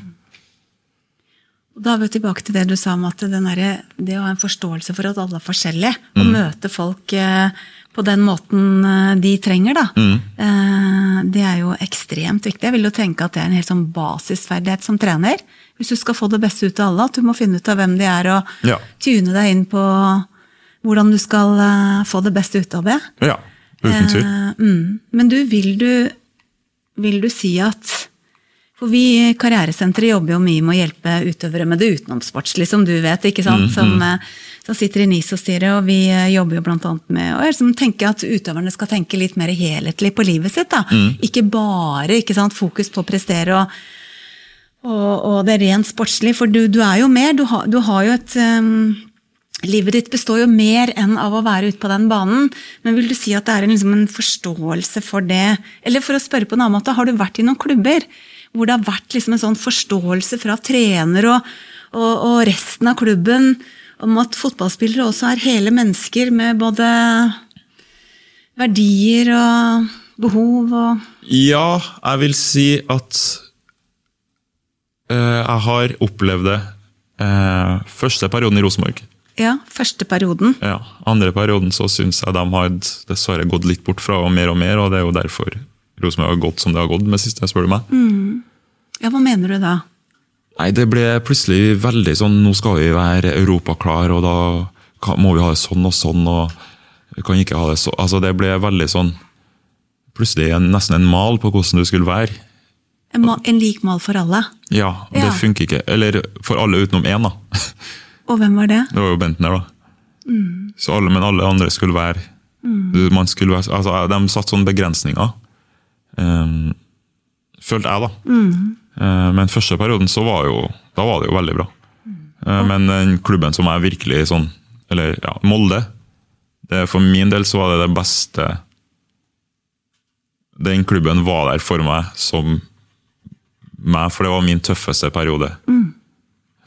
Da er vi tilbake til det du sa om at den derre- det å ha en forståelse for at alle er forskjellige, og møte folk eh, på den måten eh, de trenger, da. Mm. Det er jo ekstremt viktig. Jeg vil jo tenke at det er en helt sånn basisferdighet som trener. Hvis du skal få det beste ut av alle, at du må finne ut av hvem de er, og Ja. tune deg inn på hvordan du skal eh, få det beste ut av det. Ja, uten tvil. Eh, mm. Men du, vil du, vil du si at For vi i Karrieresenteret jobber jo mye med å hjelpe utøvere med det utenomsportslige, som du vet, ikke sant? Som, eh, som sitter i NISO-styret, og vi eh, jobber jo blant annet med å liksom tenke at utøverne skal tenke litt mer helhetlig på livet sitt. da. Ikke bare ikke sant, fokus på å prestere og, og, og det rent sportslige, for du, du er jo mer. Du ha, du har jo et um, Livet ditt består jo mer enn av å være ute på den banen. Men vil du si at det er en, liksom, en forståelse for det? Eller for å spørre på en annen måte, har du vært i noen klubber hvor det har vært liksom en sånn forståelse fra trener og, og, og resten av klubben om at fotballspillere også er hele mennesker med både verdier og behov og Ja, jeg vil si at uh, jeg har opplevd det uh, første perioden i Rosenborg. Ja, første perioden. Ja, andre perioden så syns jeg de har dessverre gått litt bort fra og mer og mer, og det er jo derfor Rosenborg har gått som det har gått med siste, spør du meg. Ja, hva mener du da? Nei, det ble plutselig veldig sånn Nå skal vi være europaklar, og da må vi ha det sånn og sånn, og vi kan ikke ha det så Altså, det ble veldig sånn Plutselig en, nesten en mal på hvordan du skulle være. En, mal, en lik mal for alle. Ja, det Ja. funker ikke. Eller for alle utenom én, da. Og hvem var det? Det var jo Bentner, da. Så alle, men alle andre skulle være, mm. man skulle være altså, De satte sånne begrensninger. Um, følte jeg, da. Eh, men første perioden så var jo Da var det jo veldig bra. Eh, men den klubben som er virkelig sånn Eller ja, Molde. Det, for min del så var det det beste Den klubben var der for meg som meg, for det var min tøffeste periode.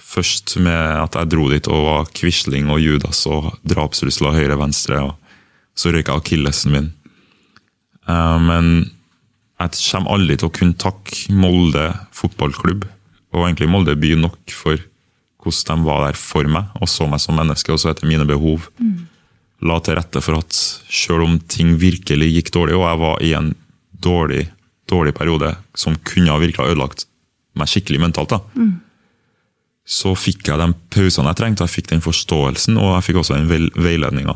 Først med at jeg dro dit og var Quisling og Judas og drapsrusler høyre-venstre. og Så røyka akillesen min. Eh, men jeg kommer aldri til å kunne takke Molde fotballklubb, og egentlig Molde by nok for hvordan de var der for meg og så meg som menneske, og så etter mine behov. La til rette for at selv om ting virkelig gikk dårlig, og jeg var i en dårlig, dårlig periode som kunne ha virkelig ødelagt meg skikkelig mentalt, da, så fikk jeg de pausene jeg trengte, jeg fikk den forståelsen, og jeg fikk også den veil- veiledninga.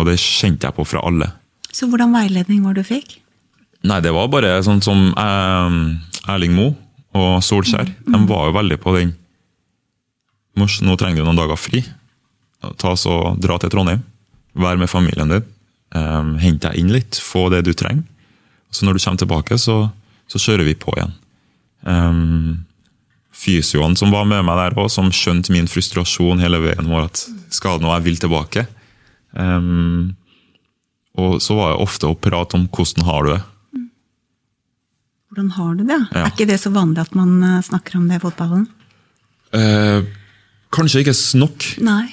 Og det kjente jeg på fra alle. Så hvordan veiledning var det du fikk? Nei, det var bare sånn som eh, Erling Moe og Solskjær. De var jo veldig på den Mors, nå trenger du noen dager fri. Ta og Dra til Trondheim. Vær med familien din. Eh, hent deg inn litt. Få det du trenger. Så når du kommer tilbake, så, så kjører vi på igjen. Um, fysioen som var med meg der òg, som skjønte min frustrasjon hele veien, vår at skaden og jeg vil tilbake. Um, og så var jeg ofte å prate om hvordan har du det. Hvordan har du det? Ja. Er ikke det så vanlig at man eh, snakker om det i fotballen? Eh, kanskje ikke nok. Nei.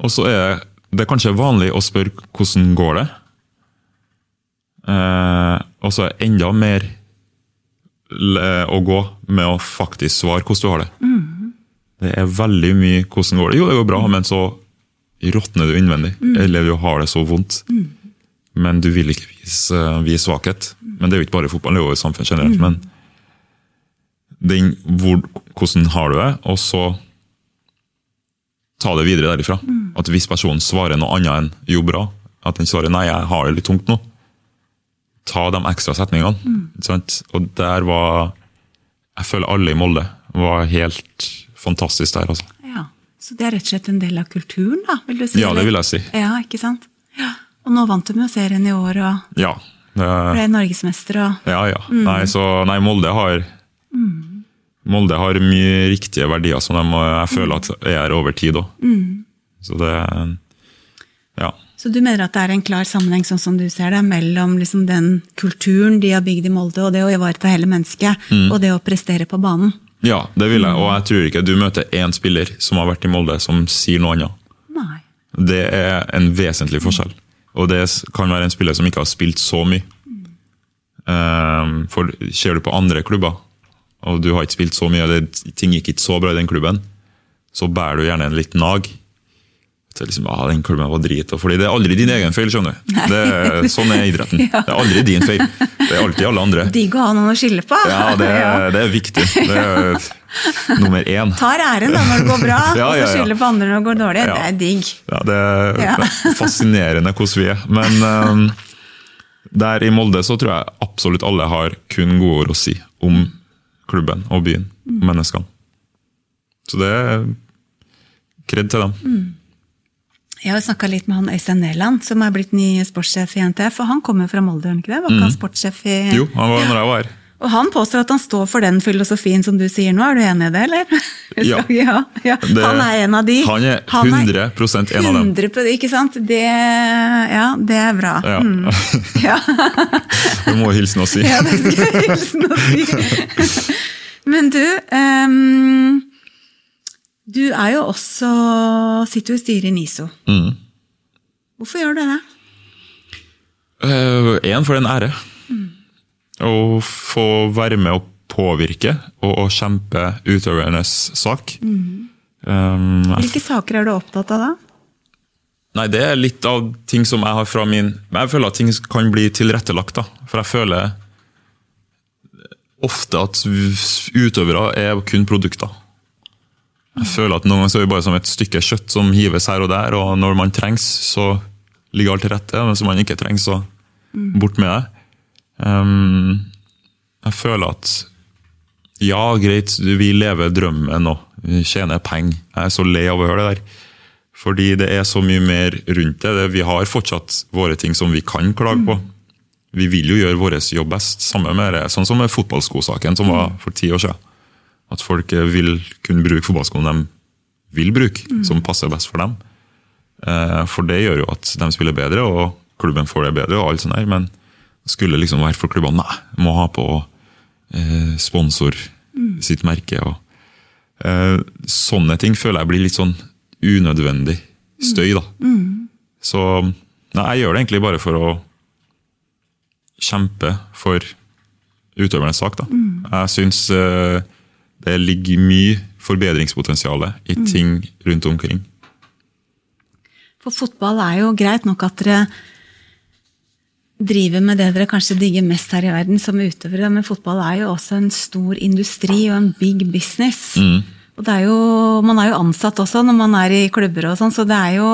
Og så er det kanskje vanlig å spørre hvordan går det. Eh, og så er det enda mer å gå med å faktisk svare hvordan du har det. Det er veldig mye 'hvordan går det'. Jo, det går bra, men så råtner du innvendig. Eller du har det så vondt. Men du vil ikke vise, vise svakhet. Men det er jo ikke bare i fotball, det er jo i samfunnet generelt. men den, hvor, hvordan har du det, og så ta det videre derifra. At hvis personen svarer noe annet enn 'jo, bra', at den svarer 'nei, jeg har det litt tungt nå', ta de ekstra setningene. sant? Og der var Jeg føler alle i Molde var helt fantastisk der, altså. Ja. Så det er rett og slett en del av kulturen, da? vil du si? Ja, det vil jeg si. Ja, ikke sant? Ja. Og nå vant du med serien i år, og Ja. Det, ble norgesmester, og ja, ja. Nei, så, nei, Molde har Molde har mye riktige verdier som de, jeg føler at er her over tid òg. Så det Ja. Så du mener at det er en klar sammenheng, sånn som du ser det, mellom liksom den kulturen de har bygd i Molde, og det å ivareta hele mennesket, og det å prestere på banen? Ja, det vil jeg. Og jeg tror ikke du møter én spiller som har vært i Molde som sier noe annet. Nei. Det er en vesentlig forskjell. Og det kan være en spiller som ikke har spilt så mye. Ehm, For ser du på andre klubber, og du har ikke spilt så mye, og det, ting gikk ikke så bra i den klubben, så bærer du gjerne en litt nag. Så liksom, ah, den klubben var drit, fordi Det er aldri din egen feil. skjønner du. Det er, sånn er idretten. Det er aldri din feil. Det er alltid alle andre. Digg å ha noen å skylde på! Ja, det, Ja. det er viktig. Det er nummer én. Tar æren da når det går bra, Ja, og ja, så skylder på andre når det går dårlig. Ja. Det er digg. Ja, det, er, Ja. er fascinerende hvordan vi er. Men eh, der i Molde så tror jeg absolutt alle har kun gode ord å si om klubben og byen Mm. menneskene. Så det er kred til dem. Jeg har snakka litt med han Øystein Næland, som er blitt ny sportssjef i NTF. Og han kommer fra Molde, ikke det? Var ikke han sportssjef i Mm. Jo, han var når jeg var her. Og han påstår at han står for den filosofien som du sier nå. Er du enig i det, eller? Ja. ja, ja. Det- Han er en av de. Han er 100% en av dem. 100 ikke sant? Det, ja, det er bra. Ja. Mm. Ja. du må hilse noe å si. Ja, det skal jeg hilsen å si. Men du, um, du er jo også Sitter jo i styret i NISO. Mm. Hvorfor gjør du det? Én, for det er en ære. Å få være med å påvirke og, og kjempe utøvernes sak. Um, jeg Hvilke saker er du opptatt av da? Nei, det er litt av ting som jeg har fra min jeg føler at ting kan bli tilrettelagt, da. For jeg føler ofte at utøvere er kun produkter. Jeg føler at noen ganger så er vi bare som et stykke kjøtt som hives her og der, og når man trengs, så ligger alt til rette, men hvis man ikke trengs, så bort med det. Um, jeg føler at ja, greit, vi lever drømmen nå. vi tjener penger. Jeg er så lei av å høre det der. Fordi det er så mye mer rundt det. Vi har fortsatt våre ting som vi kan klage på. Vi vil jo gjøre vår jobb best, samme med det. Sånn som med fotballskosaken som var for ti år siden. At folk eh, vil kunne bruke fotballskoene de vil bruke, som passer best for dem. Eh, For det gjør jo at de spiller bedre, og klubben får det bedre, og alt sånt der. Men skulle liksom være for klubbene nei, må ha på eh, sponsor sitt merke. og eh, Sånne ting føler jeg blir litt sånn unødvendig støy, da. Så nei, jeg gjør det egentlig bare for å kjempe for utøvernes sak. da. Jeg syns eh, det ligger mye forbedringspotensial i ting rundt omkring. For fotball er jo greit nok at dere driver med det dere kanskje digger mest her i verden som utøvere, men fotball er jo også en stor industri og en big business. Og det er jo, man er jo ansatt også når man er i klubber og sånn, så det er jo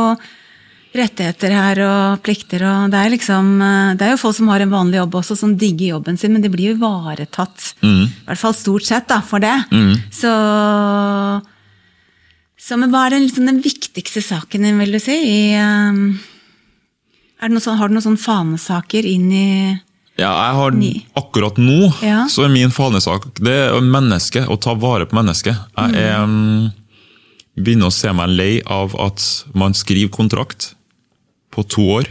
rettigheter her og plikter og det er liksom eh, Det er jo folk som har en vanlig jobb også, som digger jobben sin, men de blir jo ivaretatt. I hvert fall stort sett, da, for det. Så så men hva er den, liksom, den viktigste saken din, vil du si? I, noe sånn, har du noen sånne fanesaker inn i Ja, jeg har Akkurat nå Ja. så er min fanesak det er mennesket, å ta vare på mennesket. Jeg er, mm, begynner å se meg lei av at man skriver kontrakt på to år,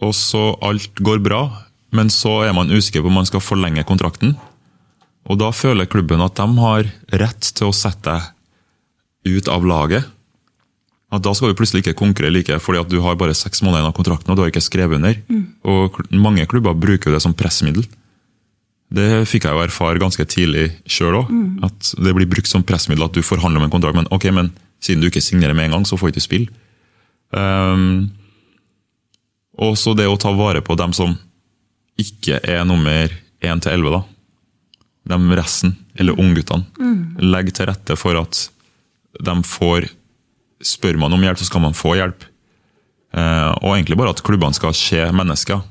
og så alt går bra, men så er man usikker på om man skal forlenge kontrakten. Og da føler klubben at de har rett til å sette deg ut av laget. At da skal du plutselig ikke konkurrere like, fordi at du har bare seks måneder igjen av kontrakten og du har ikke skrevet under. Og mange klubber bruker jo det som pressmiddel. Det fikk jeg jo erfare ganske tidlig sjøl òg. At det blir brukt som pressmiddel at du forhandler om en kontrakt, men ok, men siden du ikke signerer med en gang, så får du ikke spille. Um, Og så det å ta vare på dem som ikke er nummer 1 til 11, da. De resten, eller ungguttene. Legg til rette for at de får Spør man om hjelp, så skal man få hjelp. Eh, og egentlig bare at klubbene skal se mennesker.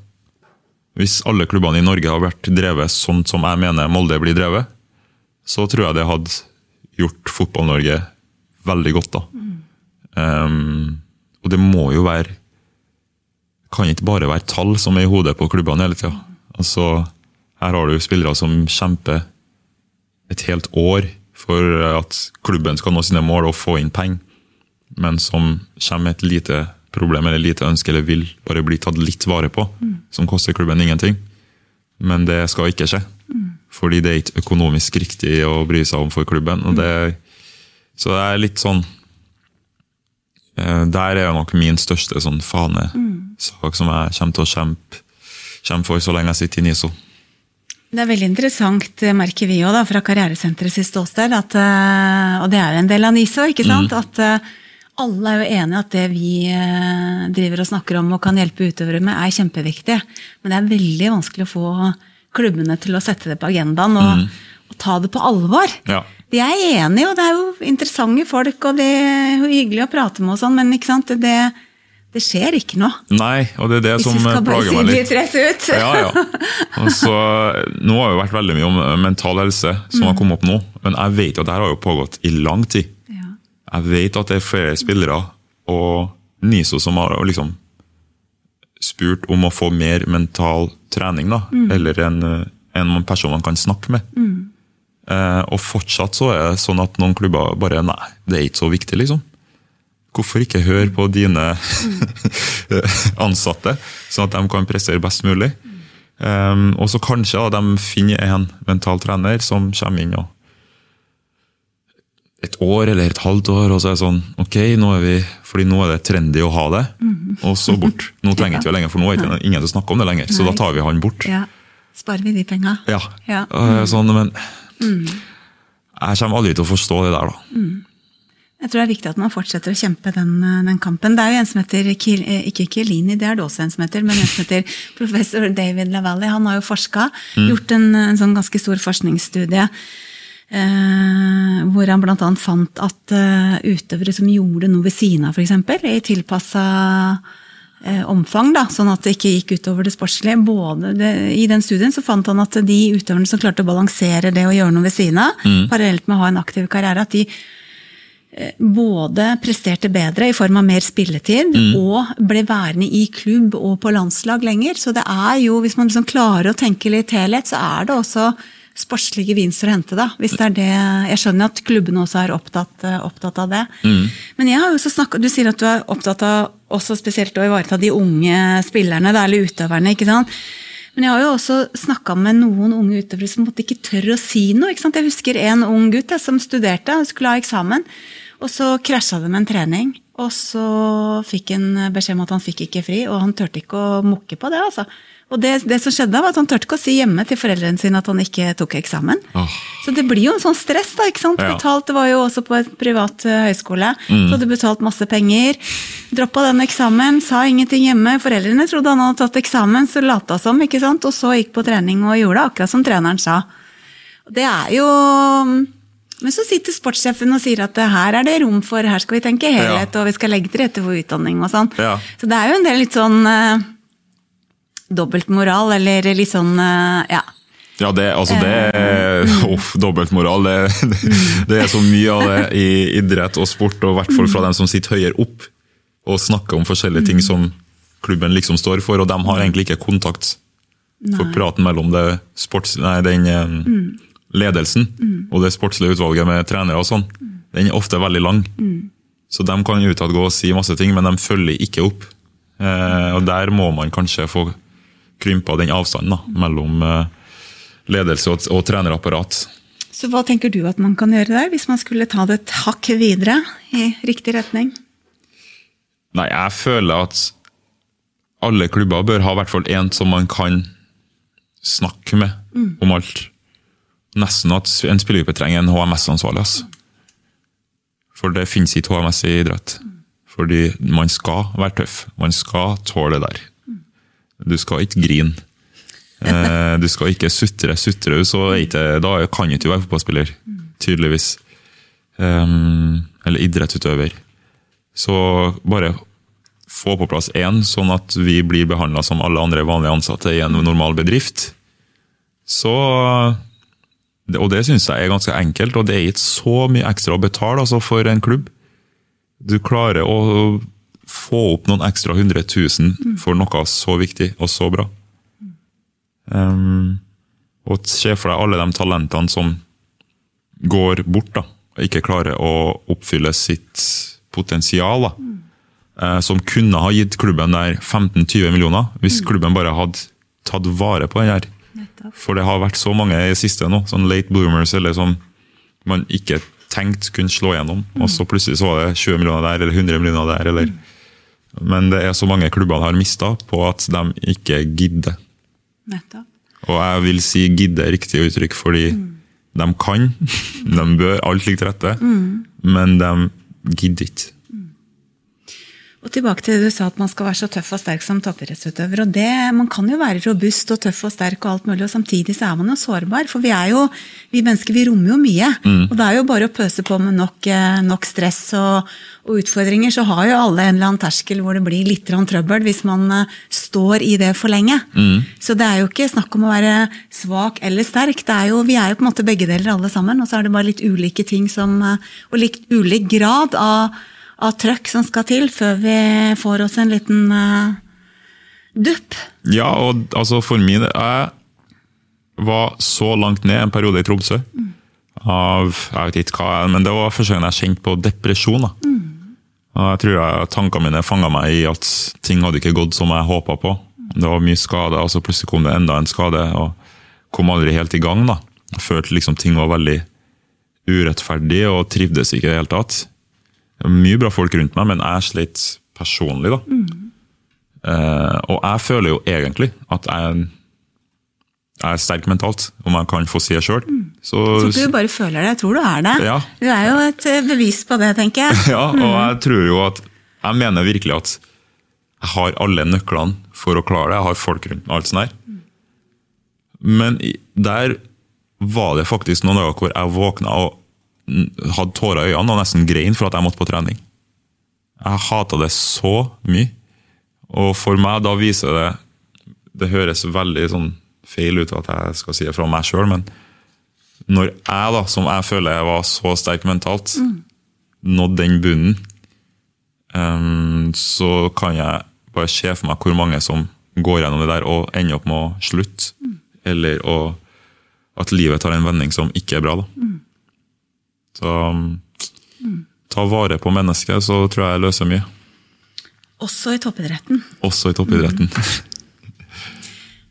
Hvis alle klubbene i Norge har vært drevet sånn som jeg mener Molde blir drevet, så tror jeg det hadde gjort Fotball-Norge veldig godt. da. Um, og det må jo være kan ikke bare være tall som er i hodet på klubbene hele tida. Altså, her har du spillere som kjemper et helt år for at klubben skal nå sine mål og få inn penger, men som kommer med et lite problem eller lite ønske eller vil bare bli tatt litt vare på, som koster klubben ingenting. Men det skal ikke skje. Fordi det er ikke økonomisk riktig å bry seg om for klubben. det så det er litt sånn eh, Der er nok min største sånn fanesak som jeg kommer til å kjempe, kjempe for så lenge jeg sitter i NISO. Det er veldig interessant, merker vi òg fra Karrieresenteret sitt ståsted, at, eh, og det er jo en del av NISO, ikke sant? at eh, alle er jo enige at det vi eh, driver og snakker om og kan hjelpe utøvere med, er kjempeviktig. Men det er veldig vanskelig å få klubbene til å sette det på agendaen og, og ta det på alvor. Ja. De er enige, og det er jo interessante folk, og det er jo hyggelig å prate med og sånn, men ikke sant? Det, det skjer ikke noe. Nei, og det er det Hvis som vi skal bare si meg det litt. litt rett ut. Ja, ja. Altså, nå har det vært veldig mye om mental helse som har kommet opp nå, men jeg vet jo at det her har jo pågått i lang tid. Jeg vet at det er flere spillere og NISO som har liksom spurt om å få mer mental trening, da, eller en, en person man kan snakke med. Eh, og fortsatt så er det sånn at noen klubber bare Nei, det er ikke så viktig, liksom. Hvorfor ikke høre på dine ansatte, sånn at de kan prestere best mulig? Um, og så kanskje da, de finner en mental trener som kommer inn og et år eller et halvt år, og så er det sånn Ok, nå er vi, fordi nå er det trendy å ha det, og så bort. Nå trenger ikke vi lenger, for nå er det ingen til å snakke om det lenger, så da tar vi han bort. Ja. Sparer vi de penga? Ja. Ja. Mm. Sånn, men jeg kommer aldri til å forstå det der, da. Jeg tror det er viktig at man fortsetter å kjempe den, den kampen. Det er jo en som heter eh, ikke Kilini, det er det også en som heter, men en som heter professor David Lavalli. Han har jo forska, gjort en, en sånn ganske stor forskningsstudie. Eh, hvor han bl.a. fant at eh, utøvere som gjorde noe ved siden av, f.eks., i tilpassa eh, omfang, da, sånn at det ikke gikk utover det sportslige. Både det, I den studien så fant han at de utøverne som klarte å balansere det å gjøre noe ved siden av, parallelt med å ha en aktiv karriere, at de eh, både presterte bedre i form av mer spilletid, og ble værende i klubb og på landslag lenger. Så det er jo, hvis man liksom klarer å tenke litt helhet, så er det også sportslige gevinster å hente. da, hvis det er det, Jeg skjønner at klubbene også er opptatt, eh, opptatt av det. Men jeg har jo også snakket, du sier at du er opptatt av også spesielt å ivareta de unge spillerne, da, eller utøverne. ikke sant? Men jeg har jo også snakka med noen unge utøvere som måtte ikke tør å si noe. ikke sant? Jeg husker en ung gutt jeg, som studerte og skulle ha eksamen. Og så krasja det med en trening. Og så fikk han beskjed om at han fikk ikke fri, og han turte ikke å mukke på det. altså. Og det, det som skjedde var at Han turte ikke å si hjemme til foreldrene sine at han ikke tok eksamen. Oh. Så det blir jo en sånn stress. da, ikke sant? Ja. Betalt, Det var jo også på et privat eh, høyskole. Så hadde betalt masse penger. Droppa den eksamen, sa ingenting hjemme. Foreldrene trodde han hadde tatt eksamen, så lata som. ikke sant? Og så gikk på trening og gjorde det akkurat som treneren sa. Det er jo Men så sitter sportssjefen og sier at her er det rom for, her skal vi tenke helhet, og vi skal legge til rette for utdanning og sånn. Ja. Så det er jo en del litt sånn uh, dobbeltmoral, eller litt sånn eh, ja. Ja, det, altså det er uff, dobbeltmoral. Det, det, det er så mye av det i idrett og sport, og i hvert fall fra dem som sitter høyere opp og snakker om forskjellige ting som klubben liksom står for, og de har egentlig ikke kontakt. For praten mellom det sports, nei, den eh, ledelsen og det sportslige utvalget med trenere og sånn, den er ofte veldig lang. Så de kan utad gå og si masse ting, men de følger ikke opp. Eh, og der må man kanskje få krympa den avstanden da, mellom eh, ledelse og, og trenerapparat. Så hva tenker du at man kan gjøre der, hvis man skulle ta det et hakk videre i riktig retning? Nei, jeg føler at alle klubber bør ha i hvert fall én som man kan snakke med om alt. Nesten at en spillergruppe trenger en HMS-ansvarlig. Altså. For det finnes ikke HMS i idrett. Fordi man skal være tøff. Man skal tåle det der. Du skal ikke grine. Eh, du skal ikke sutre. Sutrer du, så ikke, da kan du ikke være fotballspiller. Tydeligvis. Um, eller idrettsutøver. Så bare få på plass én, sånn at vi blir behandla som alle andre vanlige ansatte i en normal bedrift. Så Og det syns jeg er ganske enkelt, og det er ikke så mye ekstra å betale altså, for en klubb. Du klarer å få opp noen ekstra hundre tusen for noe så viktig og så bra. Um, og se for deg alle de talentene som går bort, da, og ikke klarer å oppfylle sitt potensial. da. Eh, som kunne ha gitt klubben der 15-20 millioner, hvis klubben bare hadde tatt vare på den her. For det har vært så mange i det siste nå, sånn late bloomers, eller som man ikke tenkte kunne slå gjennom. Og så plutselig så var det 20 millioner der, eller 100 millioner der. eller... Men det er så mange klubber har mista på at de ikke gidder. Nettopp. Og jeg vil si 'gidde' er riktig uttrykk, fordi de kan. De bør alt ligge til rette, men de gidder ikke. Og tilbake til det du sa at man skal være så tøff og sterk som toppidrettsutøver. og det, Man kan jo være robust og tøff og sterk, og alt mulig, og samtidig så er man jo sårbar. For vi er jo, vi mennesker vi rommer jo mye. Og det er jo bare å pøse på med nok, eh, nok stress og, og, utfordringer, så har jo alle en eller annen terskel hvor det blir litt trøbbel hvis man uh, står i det for lenge. Så det er jo ikke snakk om å være svak eller sterk. Det er jo, vi er jo på en måte begge deler alle sammen, og så er det bare litt ulike ting som, uh, og litt ulik grad av av trøkk som skal til før vi får oss en liten uh, dupp. Ja, og altså for min Jeg var så langt ned en periode i Tromsø. Mm. Av, jeg vet ikke hva, men Det var første gang jeg kjente på depresjon. da. Mm. Og jeg tror jeg, Tankene mine fanga meg i at ting hadde ikke gått som jeg håpa på. Det var mye skade, og så plutselig kom det enda en skade. og Kom aldri helt i gang. da. Jeg følte liksom ting var veldig urettferdig og trivdes ikke i det hele tatt. Mye bra folk rundt meg, men jeg slet personlig, da. Mm. Uh, og jeg føler jo egentlig at jeg, jeg er sterk mentalt, om jeg kan få det sjøl. Mm. Så, så du bare føler det, jeg tror du er det. Ja. Du er jo et eh, bevis på det, tenker jeg. ja, og jeg tror jo at Jeg mener virkelig at jeg har alle nøklene for å klare det. Jeg har folk rundt meg, alt sånt der. Men der var det faktisk noen dager hvor jeg våkna og hadde tårer i øynene og nesten grein for at jeg måtte på trening. Jeg hata det så mye. Og for meg, da viser det Det høres veldig sånn feil ut at jeg skal si det fra meg sjøl, men når jeg, da, som jeg føler jeg var så sterk mentalt, mm. nådde den bunnen, um, så kan jeg bare se for meg hvor mange som går gjennom det der og ender opp med å slutte. Mm. Eller å, at livet tar en vending som ikke er bra. da. Mm. Så mm. ta vare på mennesket, så tror jeg jeg løser mye. Også i toppidretten. Også i toppidretten. Mm.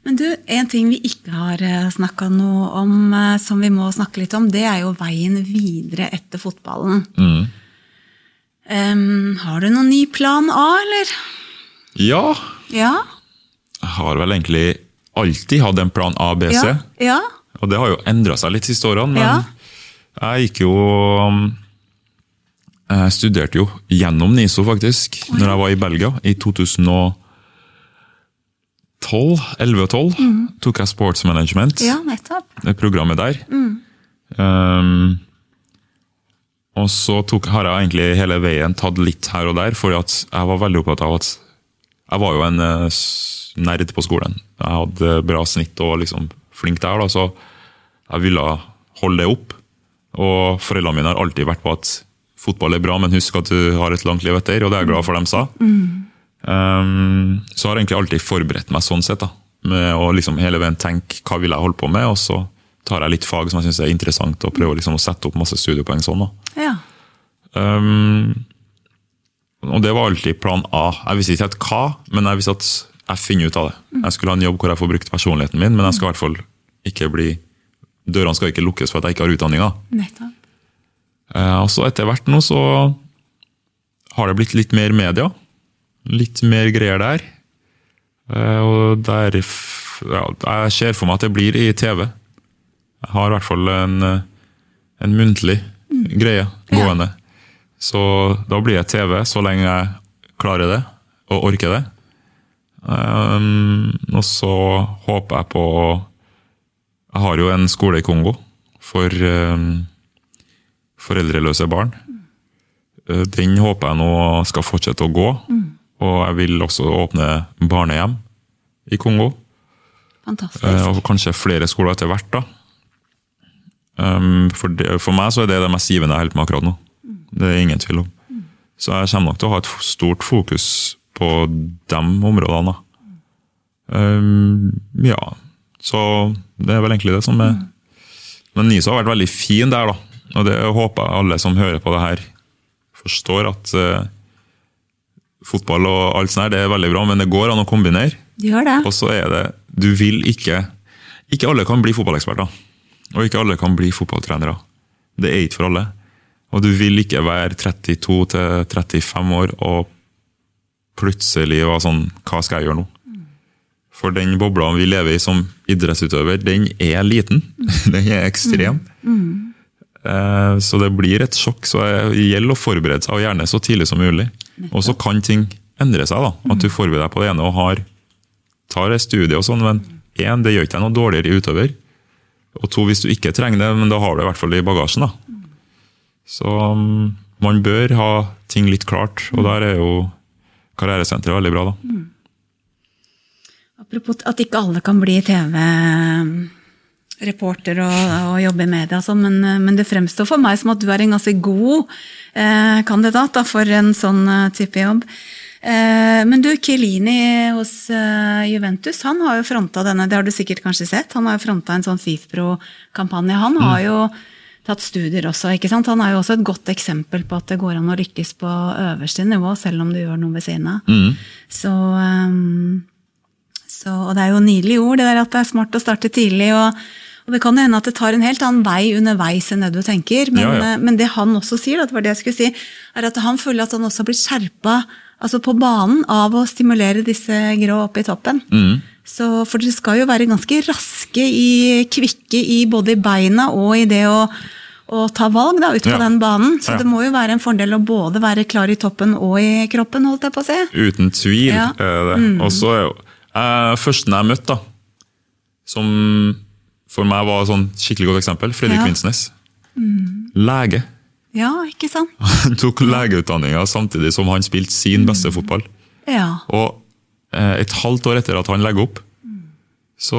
Men du, en ting vi ikke har eh, snakka noe om, eh, som vi må snakke litt om, det er jo veien videre etter fotballen. Mm. Um, har du noen ny plan A, eller? Ja. ja. Jeg har vel egentlig alltid hatt en plan A, B, C. Ja. ja. Og det har jo endra seg litt de siste årene. men... Jeg gikk jo Jeg um, studerte jo gjennom NISO, faktisk, oh, ja. når jeg var i Belgia i 2012. 11 og 12 mm. tok jeg Sports Management. Ja, nettopp. Det programmet der. Mm. Um, og så tok, har jeg egentlig hele veien tatt litt her og der, for jeg var veldig opptatt av at jeg var jo en uh, nerd på skolen. Jeg hadde bra snitt og liksom flink der, da, så jeg ville holde det opp. Og foreldrene mine har alltid vært på at fotball er bra, men husk at du har et langt liv etter, og det er jeg glad for de sa. Mm. Um, så har jeg egentlig alltid forberedt meg sånn sett, da, med å liksom hele veien tenke hva vil jeg holde på med, og så tar jeg litt fag som jeg syns er interessant, og prøver liksom å sette opp masse studiepoeng sånn. da. Ja. Um, og det var alltid plan A. Jeg visste ikke helt hva, men jeg visste at jeg finner ut av det. Jeg skulle ha en jobb hvor jeg får brukt personligheten min, men jeg skal i hvert fall ikke bli dørene skal ikke lukkes for at jeg ikke har utdanninga. Eh, og så etter hvert nå så har det blitt litt mer media. Litt mer greier der. Eh, og der ja, Jeg ser for meg at det blir i TV. Jeg har i hvert fall en, en muntlig mm. greie gående. Ja. Så da blir det TV så lenge jeg klarer det og orker det. Um, og så håper jeg på Jeg har jo en skole i Kongo for um, foreldreløse barn. Uh, Den håper jeg nå skal fortsette å gå. Og jeg vil også åpne barnehjem i Kongo. Fantastisk. Eh, Og kanskje flere skoler etter hvert. da. Um, for, det, for meg så er det det mest givende jeg holder på med akkurat nå. Det er ingen tvil om. Så jeg kommer nok til å ha et stort fokus på de områdene. Um, ja, så det er vel egentlig det som er Men NISO har vært veldig fin der, da. Og det håper jeg alle som hører på det her, forstår at uh, fotball og alt sånt her, det er veldig bra, men det går an å kombinere. Gjør det. Og så er det Du vil ikke Ikke alle kan bli fotballeksperter. Og ikke alle kan bli fotballtrenere. Det er ikke for alle. Og du vil ikke være 32 til 35 år og plutselig være sånn Hva skal jeg gjøre nå? For den bobla vi lever i som idrettsutøver, den er liten. Den er ekstrem. Eh, Så det blir et sjokk. Så det gjelder å forberede seg, og gjerne så tidlig som mulig. Og så kan ting endre seg. da, At du forbereder deg på det ene og har, tar et studie og sånn, men én, det gjør ikke deg noe dårligere utøver. Og to, hvis du ikke trenger det, men da har du det i hvert fall i bagasjen. da. Så mm, man bør ha ting litt klart, og der er jo karrieresenteret veldig bra. da. Apropos at ikke alle kan bli TV-reporter og, og jobbe i media, sånn, men, men det fremstår for meg som at du er en ganske god eh, kandidat da, for en sånn eh, type jobb. Eh, men du, Kilini hos eh, Juventus han har jo fronta denne, det har du sikkert kanskje sett, han har jo fronta en sånn FIFPro-kampanje. Han har jo tatt studier også, ikke sant? Han er jo også et godt eksempel på at det går an å lykkes på øverste nivå, selv om du gjør noe ved siden av. Så ehm, så, og det er jo nydelige ord, det der at det er smart å starte tidlig. Og, og det kan hende at det tar en helt annen vei underveis enn det du tenker. Men, Ja, ja. eh, men det han også sier, det var det jeg skulle si, er at han føler at han også har blitt skjerpa altså på banen av å stimulere disse grå oppe i toppen. Så, for dere skal jo være ganske raske, i, kvikke i både i beina og i det å, å ta valg da, ut på Ja. den banen. Så Ja. det må jo være en fordel å både være klar i toppen og i kroppen, holdt jeg på å si. Uten tvil. Ja. er det. Og så er jo eh, Førsten jeg møtte, da, som for meg var et sånn skikkelig godt eksempel, Fredrik Ja. Vinsnes. Lege. Ja, ikke sant? Han tok legeutdanninga samtidig som han spilte sin beste fotball. Ja. Og eh, et halvt år etter at han legger opp, så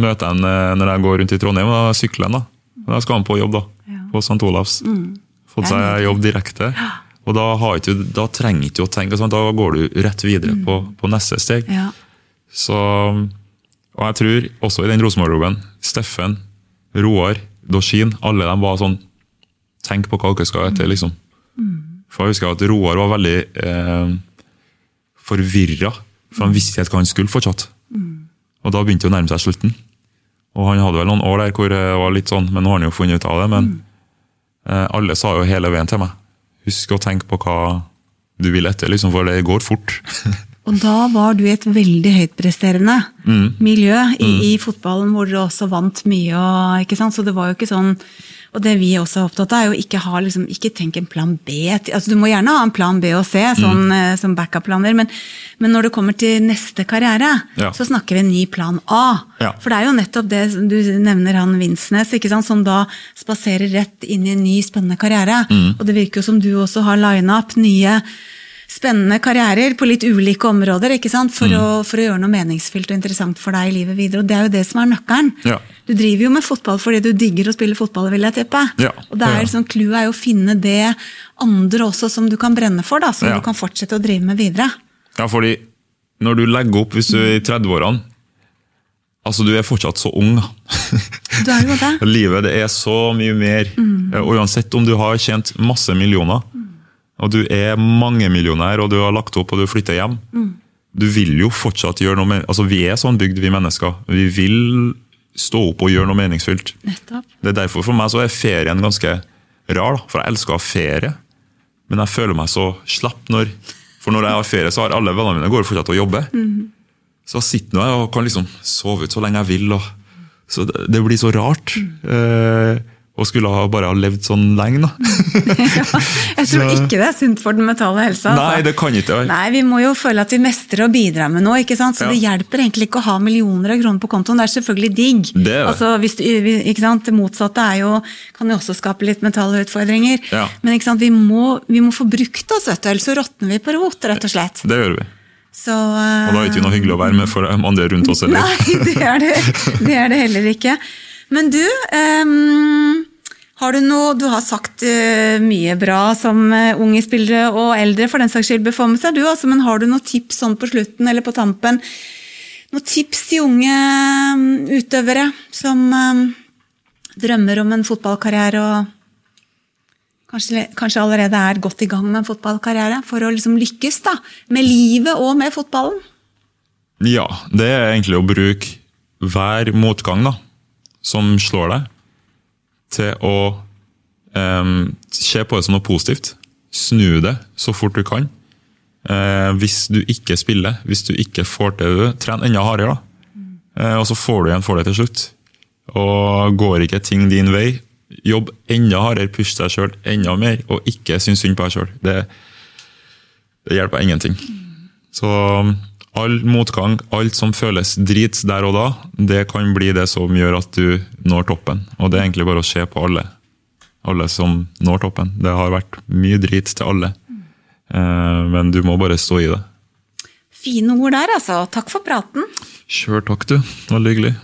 møter jeg han eh, når jeg går rundt i Trondheim og sykler han da. Da skal han på jobb, da. Ja. På St. Olavs. Fått er seg jobb direkte. Og da, har ikke, du- da trenger ikke å tenke sånn, da går du rett videre på, på neste steg. ja. Så, og jeg tror også i den Rosenborg-roben Steffen, Roar, Dorsin, alle de var sånn Tenk på hva dere skal etter, liksom. For jeg husker at Roar var veldig eh, forvirra, for han visste ikke hva han skulle fortsatt. Og da begynte det å nærme seg slutten. Og han hadde vel noen år der hvor det var litt sånn, men nå har han jo funnet ut av det. Men eh, alle sa jo hele veien til meg Husk å tenke på hva du vil etter, liksom, for det går fort. Og da var du i et veldig høytpresterende Mm. miljø i, i fotballen, hvor dere også vant mye. Og, ikke sant? Så det var jo ikke sånn Og det vi også er opptatt av, er jo ikke ha liksom, ikke tenk en plan B. Altså, du må gjerne ha en plan B og C sånn, Mm. som backup-planer, men, men når det kommer til neste karriere, Ja. så snakker vi en ny plan A. Ja. For det er jo nettopp det du nevner han Vinsnes, som da spaserer rett inn i en ny, spennende karriere. Mm. Og det virker jo som du også har lina opp nye spennende karrierer på litt ulike områder ikke sant? For, Mm. å, for å gjøre noe meningsfylt og interessant for deg i livet videre. Og det er jo det som er nøkkelen. Ja. Du driver jo med fotball fordi du digger å spille fotball, vil jeg tippe. Ja, og det er ja. liksom, clouet er jo å finne det andre også som du kan brenne for, da, som Ja. du kan fortsette å drive med videre. Ja, fordi når du legger opp, hvis du er i 30-årene Altså, du er fortsatt så ung. da. Du er jo det. Livet det er så mye mer. Og uansett om du har tjent masse millioner, og du er mangemillionær, og du har lagt opp og du flytter hjem, du vil jo fortsatt gjøre noe med Altså, vi er sånn bygd, vi mennesker. Vi vil stå opp og gjøre noe meningsfylt. Nettopp. Det er derfor for meg så er ferien ganske rar, da. For jeg elsker å ha ferie. Men jeg føler meg så slapp når For når jeg har ferie, så har alle vennene mine går fortsatt og jobber. Så jeg sitter nå og kan liksom sove ut så lenge jeg vil. Og, så det, det blir så rart. Eh, Og skulle ha bare ha levd sånn lenge, da. ja, jeg tror ikke det er sunt for den mentale helsa. altså. Nei, det kan ikke være. Nei, vi må jo føle at vi mestrer og bidrar med noe. ikke sant? Så Ja. det hjelper egentlig ikke å ha millioner av kroner på kontoen. Det er selvfølgelig digg. Det er det. Altså, hvis du, ikke sant? Det motsatte er jo, kan jo også skape litt mentale utfordringer. Ja. Men ikke sant? Vi, må, vi må få brukt oss, vet du, ellers så råtner vi på rot, rett og slett. Det gjør vi. Så, Og da er det ikke noe hyggelig å være med for de andre rundt oss heller. Nei, det er det, det er det heller ikke. Men du, ehm, har du noe Du har sagt eh, mye bra som eh, unge spillere og eldre for den saks skyld bør få med seg, du altså, men har du noen tips sånn på slutten eller på tampen? Noen tips til unge mm, utøvere som ehm, drømmer om en fotballkarriere og kanskje, kanskje allerede er godt i gang med en fotballkarriere, for å liksom lykkes da, med livet og med fotballen? Ja, det er egentlig å bruke hver motgang da, som slår deg, til å um, se på det som noe positivt. Snu det så fort du kan. Uh, hvis du ikke spiller, hvis du ikke får til det, tren enda hardere. da. Uh, og så får du igjen for det til slutt. Og går ikke ting din vei, jobb enda hardere, push deg sjøl enda mer, og ikke synes synd på deg sjøl. Det, det hjelper ingenting. Så all motgang, alt som føles drit der og da, det kan bli det som gjør at du når toppen. Og det er egentlig bare å se på alle. Alle som når toppen. Det har vært mye drit til alle. Eh, Men du må bare stå i det. Fine ord der, altså. Takk for praten. Sjøl takk, du. Veldig hyggelig.